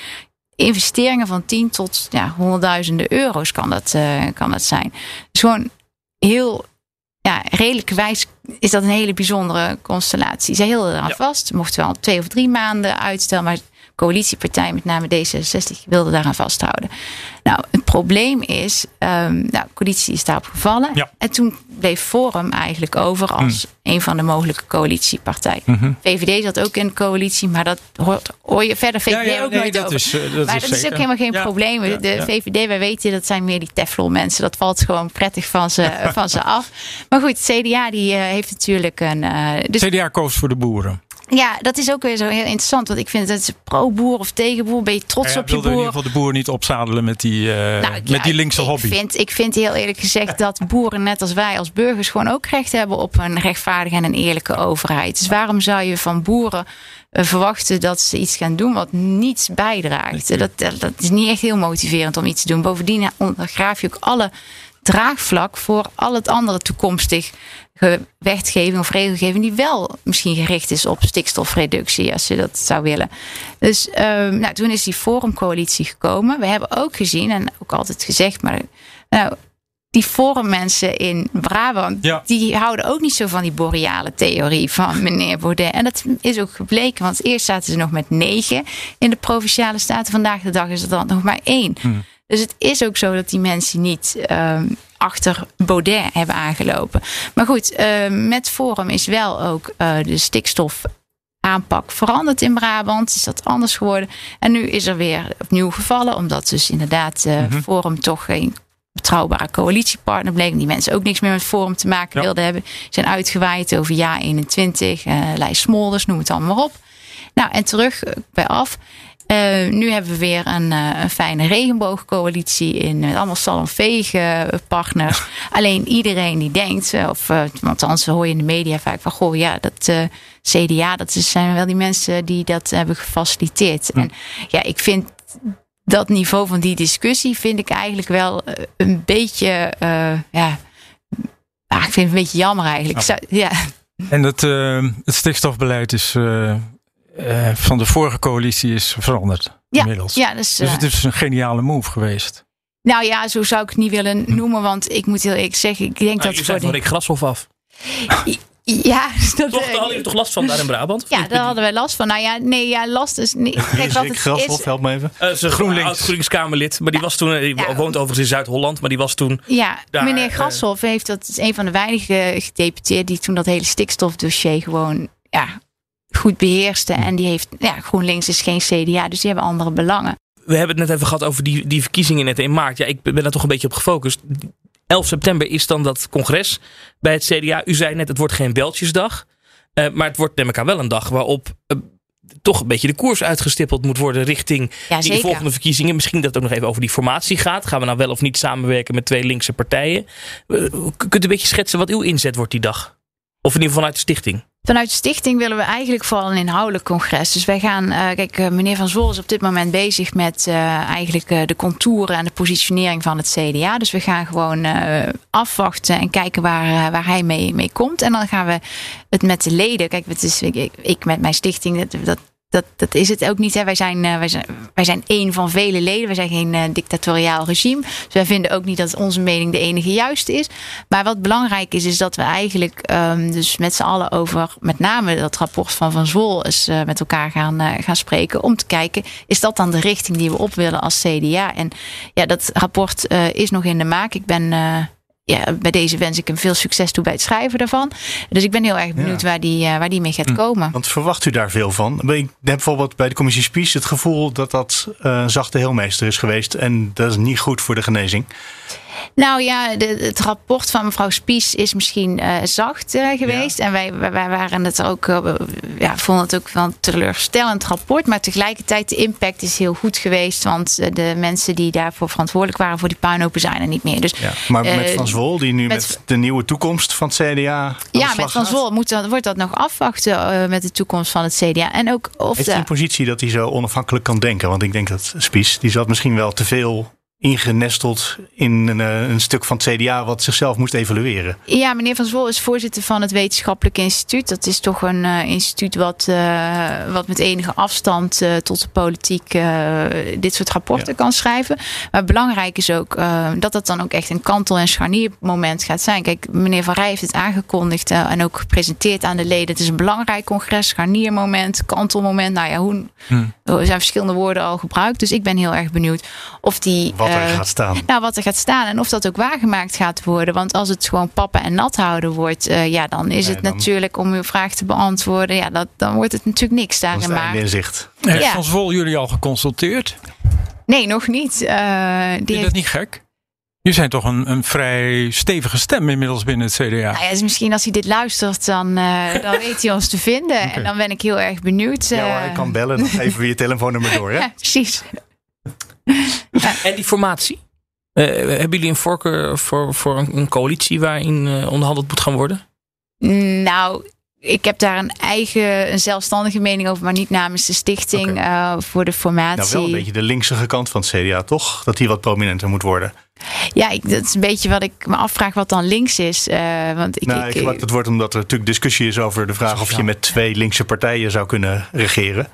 investeringen van 10 tot ja, honderdduizenden euro's kan dat, uh, kan dat zijn. Dus gewoon heel ja, redelijk wijs is dat een hele bijzondere constellatie. Zij hielden eraan ja. vast. Mocht wel twee of drie maanden uitstellen. Maar coalitiepartij, met name D66, wilde daaraan vasthouden. Nou, het probleem is, um, nou, coalitie is daarop gevallen. Ja. En toen bleef Forum eigenlijk over als mm. een van de mogelijke coalitiepartijen. Mm -hmm. VVD zat ook in de coalitie, maar dat hoort, hoor je verder VVD ja, ja, ook nee, nooit dat over. Is, uh, dat maar is dat zeker. is ook helemaal geen probleem. De VVD, wij weten, dat zijn meer die Teflon mensen. Dat valt gewoon prettig van ze, [LAUGHS] van ze af. Maar goed, CDA die uh, heeft natuurlijk een... Uh, dus, CDA koos voor de boeren. Ja, dat is ook weer zo heel interessant. Want ik vind dat het pro-boer of tegen-boer. Ben je trots ja, op je boer? in ieder geval de boer niet opzadelen met die, uh, nou, met ja, die linkse ik hobby. Vind, ik vind heel eerlijk gezegd dat boeren, net als wij als burgers, gewoon ook recht hebben op een rechtvaardige en een eerlijke overheid. Dus waarom zou je van boeren uh, verwachten dat ze iets gaan doen wat niets bijdraagt? Dat, dat, dat, is niet echt heel motiverend om iets te doen. Bovendien ondergraaf je ook alle draagvlak voor al het andere toekomstig wetgeving of regelgeving die wel misschien gericht is op stikstofreductie, als je dat zou willen. Dus um, nou, toen is die forumcoalitie gekomen. We hebben ook gezien en ook altijd gezegd, maar nou, die forummensen in Brabant, ja. die houden ook niet zo van die boreale theorie van [LAUGHS] meneer Baudet. En dat is ook gebleken, want eerst zaten ze nog met negen in de provinciale staten. Vandaag de dag is het dan nog maar één. Hmm. Dus het is ook zo dat die mensen niet um, achter Baudet hebben aangelopen. Maar goed, uh, met Forum is wel ook uh, de stikstof aanpak veranderd in Brabant. Is dat anders geworden. En nu is er weer opnieuw gevallen. Omdat dus inderdaad uh. Forum toch geen betrouwbare coalitiepartner bleek. Die mensen ook niks meer met Forum te maken ja. wilden hebben. Zijn uitgewaaid over jaar 21. Uh, Lijst Smolders, noem het allemaal maar op. Nou, en terug bij af. Uh, nu hebben we weer een, uh, een fijne regenboogcoalitie in met allemaal salonvege partners. Alleen iedereen die denkt, of uh, althans hoor je in de media vaak van goh, ja, dat CDA, dat zijn wel die mensen die dat hebben gefaciliteerd. Hm. En ja, ik vind dat niveau van die discussie vind ik eigenlijk wel een beetje, ja, ah, ik vind het een beetje jammer eigenlijk. Ja. ja. En het, het stikstofbeleid is uh, van de vorige coalitie is veranderd. Ja, inmiddels. ja dus, dus het is een geniale move geweest. Nou ja, zo zou ik het niet willen noemen. Want ik moet heel eerlijk zeggen, ik denk nou, dat... Je voor de... ik grashof af. Ja, [LAUGHS] dat, toch, daar hadden jullie toch last van daar in Brabant? Ja, daar hadden we last van. Nou ja, nee, ja, last is niet. [LAUGHS] Kijk, wat het Grashoff, is. help me even. Uh, ze GroenLinks. Oud GroenLinks-Kamerlid. Maar die was toen, die ja, woont overigens in Zuid-Holland, maar die was toen. Ja, daar, meneer Grashoff heeft dat is een van de weinige gedeputeerden die toen dat hele stikstofdossier gewoon ja, goed beheerste. En die heeft, ja, GroenLinks is geen CDA, dus die hebben andere belangen. We hebben het net even gehad over die, die verkiezingen net in maart. Ja, ik ben daar toch een beetje op gefocust. 11 september is dan dat congres bij het CDA. U zei net, het wordt geen beltjesdag. Uh, maar het wordt neem ik aan wel een dag waarop uh, toch een beetje de koers uitgestippeld moet worden richting ja, die volgende verkiezingen. Misschien dat het ook nog even over die formatie gaat. Gaan we nou wel of niet samenwerken met twee linkse partijen? Uh, kunt u een beetje schetsen wat uw inzet wordt die dag? Of in ieder geval vanuit de stichting? Vanuit de stichting willen we eigenlijk vooral een inhoudelijk congres. Dus wij gaan, uh, kijk, uh, meneer Van Zol is op dit moment bezig met uh, eigenlijk de contouren en de positionering van het CDA. Dus we gaan gewoon afwachten en kijken waar, waar hij mee, mee komt. En dan gaan we het met de leden. Kijk, het is, ik, met mijn stichting, dat dat, dat is het ook niet. Hè. Wij, zijn, uh, wij, zijn, wij zijn één van vele leden. Wij zijn geen uh, dictatoriaal regime. Dus wij vinden ook niet dat onze mening de enige juiste is. Maar wat belangrijk is, is dat we eigenlijk um, dus met z'n allen over met name dat rapport van Van Zwol eens uh, met elkaar gaan, gaan spreken. Om te kijken, is dat dan de richting die we op willen als CDA? En ja, dat rapport is nog in de maak. Ik ben ja, bij deze wens ik hem veel succes toe bij het schrijven daarvan. Dus ik ben heel erg benieuwd ja. waar, die, uh, waar die mee gaat hm. komen. Want verwacht u daar veel van? Ik heb bijvoorbeeld bij de commissie Spies het gevoel dat dat uh, zachte heelmeester is geweest. En dat is niet goed voor de genezing. Nou ja, de, het rapport van mevrouw Spies is misschien uh, zacht uh, geweest. Ja. En wij, wij, wij, waren het ook, uh, ja, vonden het ook wel een teleurstellend rapport. Maar tegelijkertijd, de impact is heel goed geweest. Want de mensen die daarvoor verantwoordelijk waren voor die puinhopen zijn er niet meer. Dus, ja, maar met Van Zwol, die nu met, met, de nieuwe toekomst van het CDA. Ja, met Van Zwol moet dat, wordt dat nog afwachten met de toekomst van het CDA. En ook of Heeft hij een positie dat hij zo onafhankelijk kan denken? Want ik denk dat Spies, die zat misschien wel te veel ingenesteld in een, eh, een, stuk van het CDA wat zichzelf moest evalueren. Ja, meneer Van Zwol is voorzitter van het Wetenschappelijk Instituut. Dat is toch een uh, instituut wat, uh, wat met enige afstand uh, tot de politiek dit soort rapporten ja. kan schrijven. Maar belangrijk is ook dat dat dan ook echt een kantel- en scharniermoment gaat zijn. Kijk, meneer Van Rij heeft het aangekondigd en ook gepresenteerd aan de leden. Het is een belangrijk congres, scharniermoment, kantelmoment. Nou ja, hoe, hmm. er zijn verschillende woorden al gebruikt. Dus ik ben heel erg benieuwd of die wat er gaat staan. Nou, wat er gaat staan en of dat ook waargemaakt gaat worden. Want als het gewoon pappen en nat houden wordt, uh, ja, dan is nee, het dan... natuurlijk om uw vraag te beantwoorden. Ja, dat, dan wordt het natuurlijk niks daarin. maar. in zicht. Heeft ja. Van Zwol jullie al geconsulteerd? Nee, nog niet. Uh, die Vind je heeft... dat niet gek? Jullie zijn toch een, een vrij stevige stem inmiddels binnen het CDA. Nou ja, dus misschien als hij dit luistert, dan, uh, [LAUGHS] dan weet hij ons te vinden. Okay. En dan ben ik heel erg benieuwd. Ja, hoor, ik kan bellen, dan geven we je telefoonnummer door. Hè? [LAUGHS] ja, precies. En die formatie? Uh, hebben jullie een voorkeur voor, voor een, een coalitie waarin uh, onderhandeld moet gaan worden? Nou, ik heb daar een eigen, een zelfstandige mening over, maar niet namens de stichting okay. uh, voor de formatie. Nou, wel een beetje de linkse kant van het CDA, toch? Dat die wat prominenter moet worden. Ja, ik, dat is een beetje wat ik me afvraag wat dan links is. Uh, want ik, nou, ik, ik, het wordt omdat er natuurlijk discussie is over de vraag of je met twee linkse partijen zou kunnen regeren.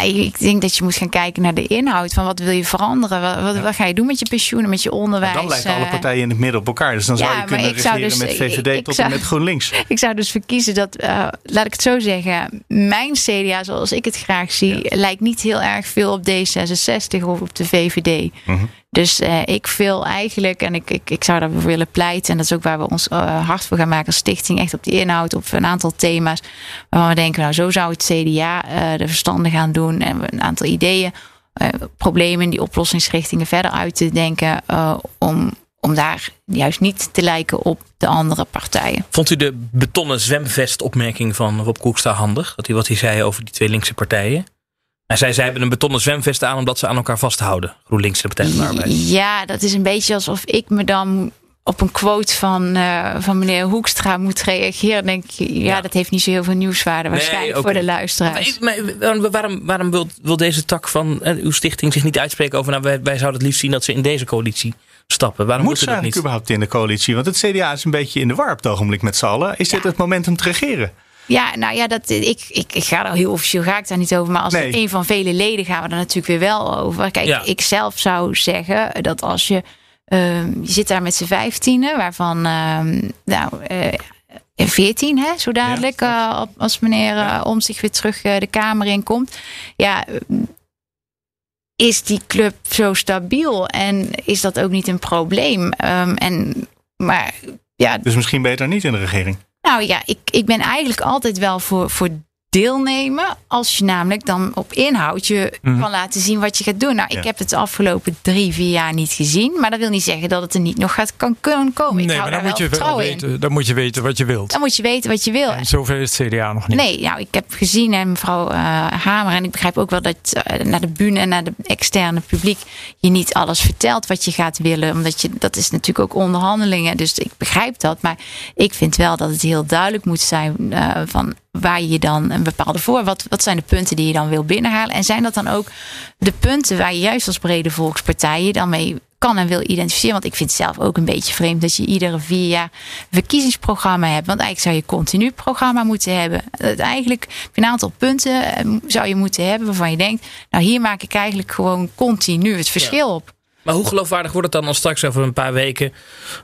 Nee, ik denk dat je moet gaan kijken naar de inhoud. Van wat wil je veranderen? Wat, wat, ja. wat ga je doen met je pensioenen, met je onderwijs? En dan lijken alle partijen in het midden op elkaar. Dus dan ja, zou je kunnen regeren dus, met VVD ik, tot zou, en met GroenLinks. [LAUGHS] Ik zou dus verkiezen dat, uh, laat ik het zo zeggen... mijn CDA, zoals ik het graag zie... Ja. lijkt niet heel erg veel op D66 of op de VVD. Mm -hmm. Dus uh, ik wil eigenlijk, en ik, ik, ik zou daar willen pleiten, en dat is ook waar we ons uh, hard voor gaan maken als stichting, echt op die inhoud, op een aantal thema's. Waarvan we denken, nou, zo zou het CDA uh, de verstanden gaan doen en een aantal ideeën, problemen, die oplossingsrichtingen verder uit te denken, om, om daar juist niet te lijken op de andere partijen. Vond u de betonnen zwemvest-opmerking van Rob Koekstra handig? Dat hij wat hij zei over die twee linkse partijen? En zij, zij hebben een betonnen zwemvest aan omdat ze aan elkaar vasthouden. GroenLinks de Partij van de Arbeid. Ja, dat is een beetje alsof ik me dan op een quote van, uh, van meneer Hoekstra moet reageren. denk ik, ja, ja, dat heeft niet zo heel veel nieuwswaarde waarschijnlijk nee, okay. voor de luisteraars. Maar, maar waarom, waarom wil, wil deze tak van uh, uw stichting zich niet uitspreken over... nou, wij, wij zouden het liefst zien dat ze in deze coalitie stappen. Waarom moet ze dat niet? überhaupt in de coalitie? Want het CDA is een beetje in de war op het ogenblik met z'n allen. Is ja. dit het moment om te regeren? Ja, nou ja, dat, ik, ik, ik ga daar heel officieel ga ik daar niet over. Maar als nee. een van vele leden gaan we er natuurlijk weer wel over. Kijk, ja. ik zelf zou zeggen dat als je. Uh, je zit daar met z'n vijftienen, waarvan uh, nou, uh, 14, hè, zo dadelijk, uh, als meneer uh, om zich weer terug de Kamer in komt. Ja, is die club zo stabiel en is dat ook niet een probleem? Um, en, maar, ja, dus misschien beter niet in de regering? Nou ja, ik, ik ben eigenlijk altijd wel voor, voor deelnemen. Als je namelijk dan op inhoud je mm. kan laten zien wat je gaat doen. Nou, ik heb het de afgelopen drie, vier jaar niet gezien. Maar dat wil niet zeggen dat het er niet nog gaat kan kunnen komen. Nee, maar dan moet, je wel weten, dan moet je weten wat je wilt. Dan moet je weten wat je wil. En zover is het CDA nog niet. Nee, nou, ik heb gezien, en mevrouw uh, Hamer, en ik begrijp ook wel dat uh, naar de bühne en naar de externe publiek je niet alles vertelt wat je gaat willen. Omdat je, dat is natuurlijk ook onderhandelingen. Dus ik begrijp dat. Maar ik vind wel dat het heel duidelijk moet zijn uh, van waar je dan een bepaalde voor. Wat, wat zijn de punten die je dan wil binnenhalen? En zijn dat dan ook de punten waar je juist als brede volkspartij je dan mee kan en wil identificeren? Want ik vind het zelf ook een beetje vreemd dat je iedere vier jaar verkiezingsprogramma hebt. Want eigenlijk zou je continu programma moeten hebben. Eigenlijk een aantal punten eh, zou je moeten hebben waarvan je denkt, nou hier maak ik eigenlijk gewoon continu het verschil op. Maar hoe geloofwaardig wordt het dan als straks over een paar weken,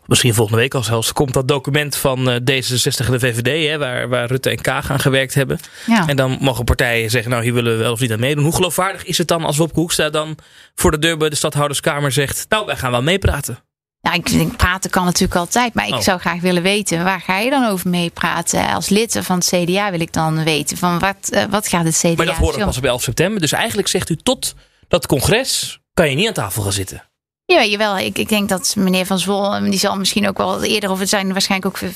misschien volgende week al zelfs, komt dat document van eh, D66 en de VVD, hè, waar, waar Rutte en Kaag aan gewerkt hebben. Ja. En dan mogen partijen zeggen, nou hier willen we wel of niet aan meedoen. Hoe geloofwaardig is het dan als Wopke Hoekstra dan voor de deur bij de stadhouderskamer zegt, nou wij gaan wel meepraten? Ja, ik denk, praten kan natuurlijk altijd. Maar ik oh. zou graag willen weten, waar ga je dan over meepraten? Als lid van het CDA wil ik dan weten, van wat, uh, wat gaat het CDA... Maar dat hoort pas op 11 september. Dus eigenlijk zegt u, tot dat congres kan je niet aan tafel gaan zitten. Ja, jawel. Ik, ik denk dat meneer Van Zwol, die zal misschien ook wel eerder, of het zijn waarschijnlijk ook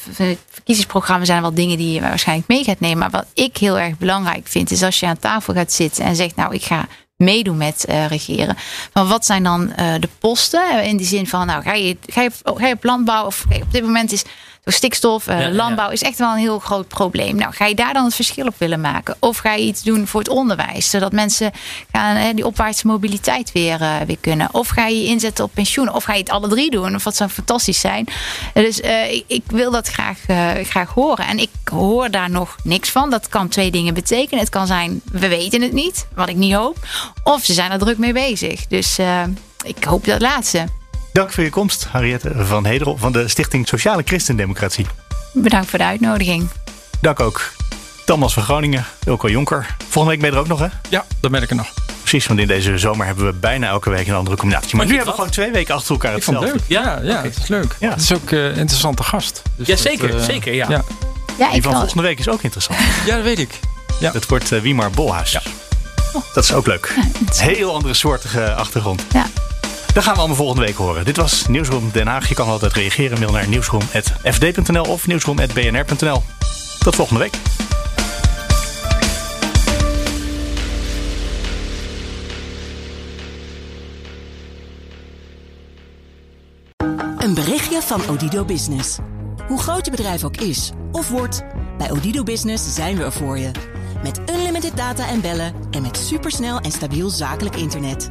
verkiezingsprogramma's, zijn wel dingen die je waarschijnlijk mee gaat nemen. Maar wat ik heel erg belangrijk vind, is als je aan tafel gaat zitten en zegt, nou, ik ga meedoen met uh, regeren. Van wat zijn dan uh, de posten? In die zin van, nou, ga je, ga je, ga je op landbouw of op dit moment is stikstof, uh, landbouw is echt wel een heel groot probleem. Nou, ga je daar dan het verschil op willen maken? Of ga je iets doen voor het onderwijs, zodat mensen gaan, die opwaartse mobiliteit weer, uh, weer kunnen? Of ga je inzetten op pensioen? Of ga je het alle drie doen? Of wat zou fantastisch zijn? Dus uh, ik, ik, wil dat graag, graag horen. En ik hoor daar nog niks van. Dat kan twee dingen betekenen. Het kan zijn, we weten het niet, wat ik niet hoop. Of ze zijn er druk mee bezig. Dus ik hoop dat laatste. Dank voor je komst, Harriette van Hedel van de Stichting Sociale Christendemocratie. Bedankt voor de uitnodiging. Dank ook. Thomas van Groningen, Ilko Jonker. Volgende week ben je er ook nog, hè? Ja, dat ben ik er nog. Precies, want in deze zomer hebben we bijna elke week een andere combinatie. Maar nu hebben we gewoon twee weken achter elkaar hetzelfde. Ik vond het leuk. Ja, ja, het is leuk. Ja. Het is ook een uh, interessante gast. Dus ja, zeker. Dat, uh, zeker, ja. ja. ja Die van volgende week is ook interessant. [LAUGHS] ja, dat weet ik. Ja. Het wordt uh, Wiemar Bolhuis. Ja. Dat is ook leuk. Heel andere soortige achtergrond. Ja. Dat gaan we allemaal volgende week horen. Dit was Nieuwsroom Den Haag. Je kan altijd reageren. Mail naar nieuwsroom.fd.nl of nieuwsroom.bnr.nl. Tot volgende week. Een berichtje van Odido Business. Hoe groot je bedrijf ook is of wordt, bij Odido Business zijn we er voor je. Met unlimited data en bellen en met supersnel en stabiel zakelijk internet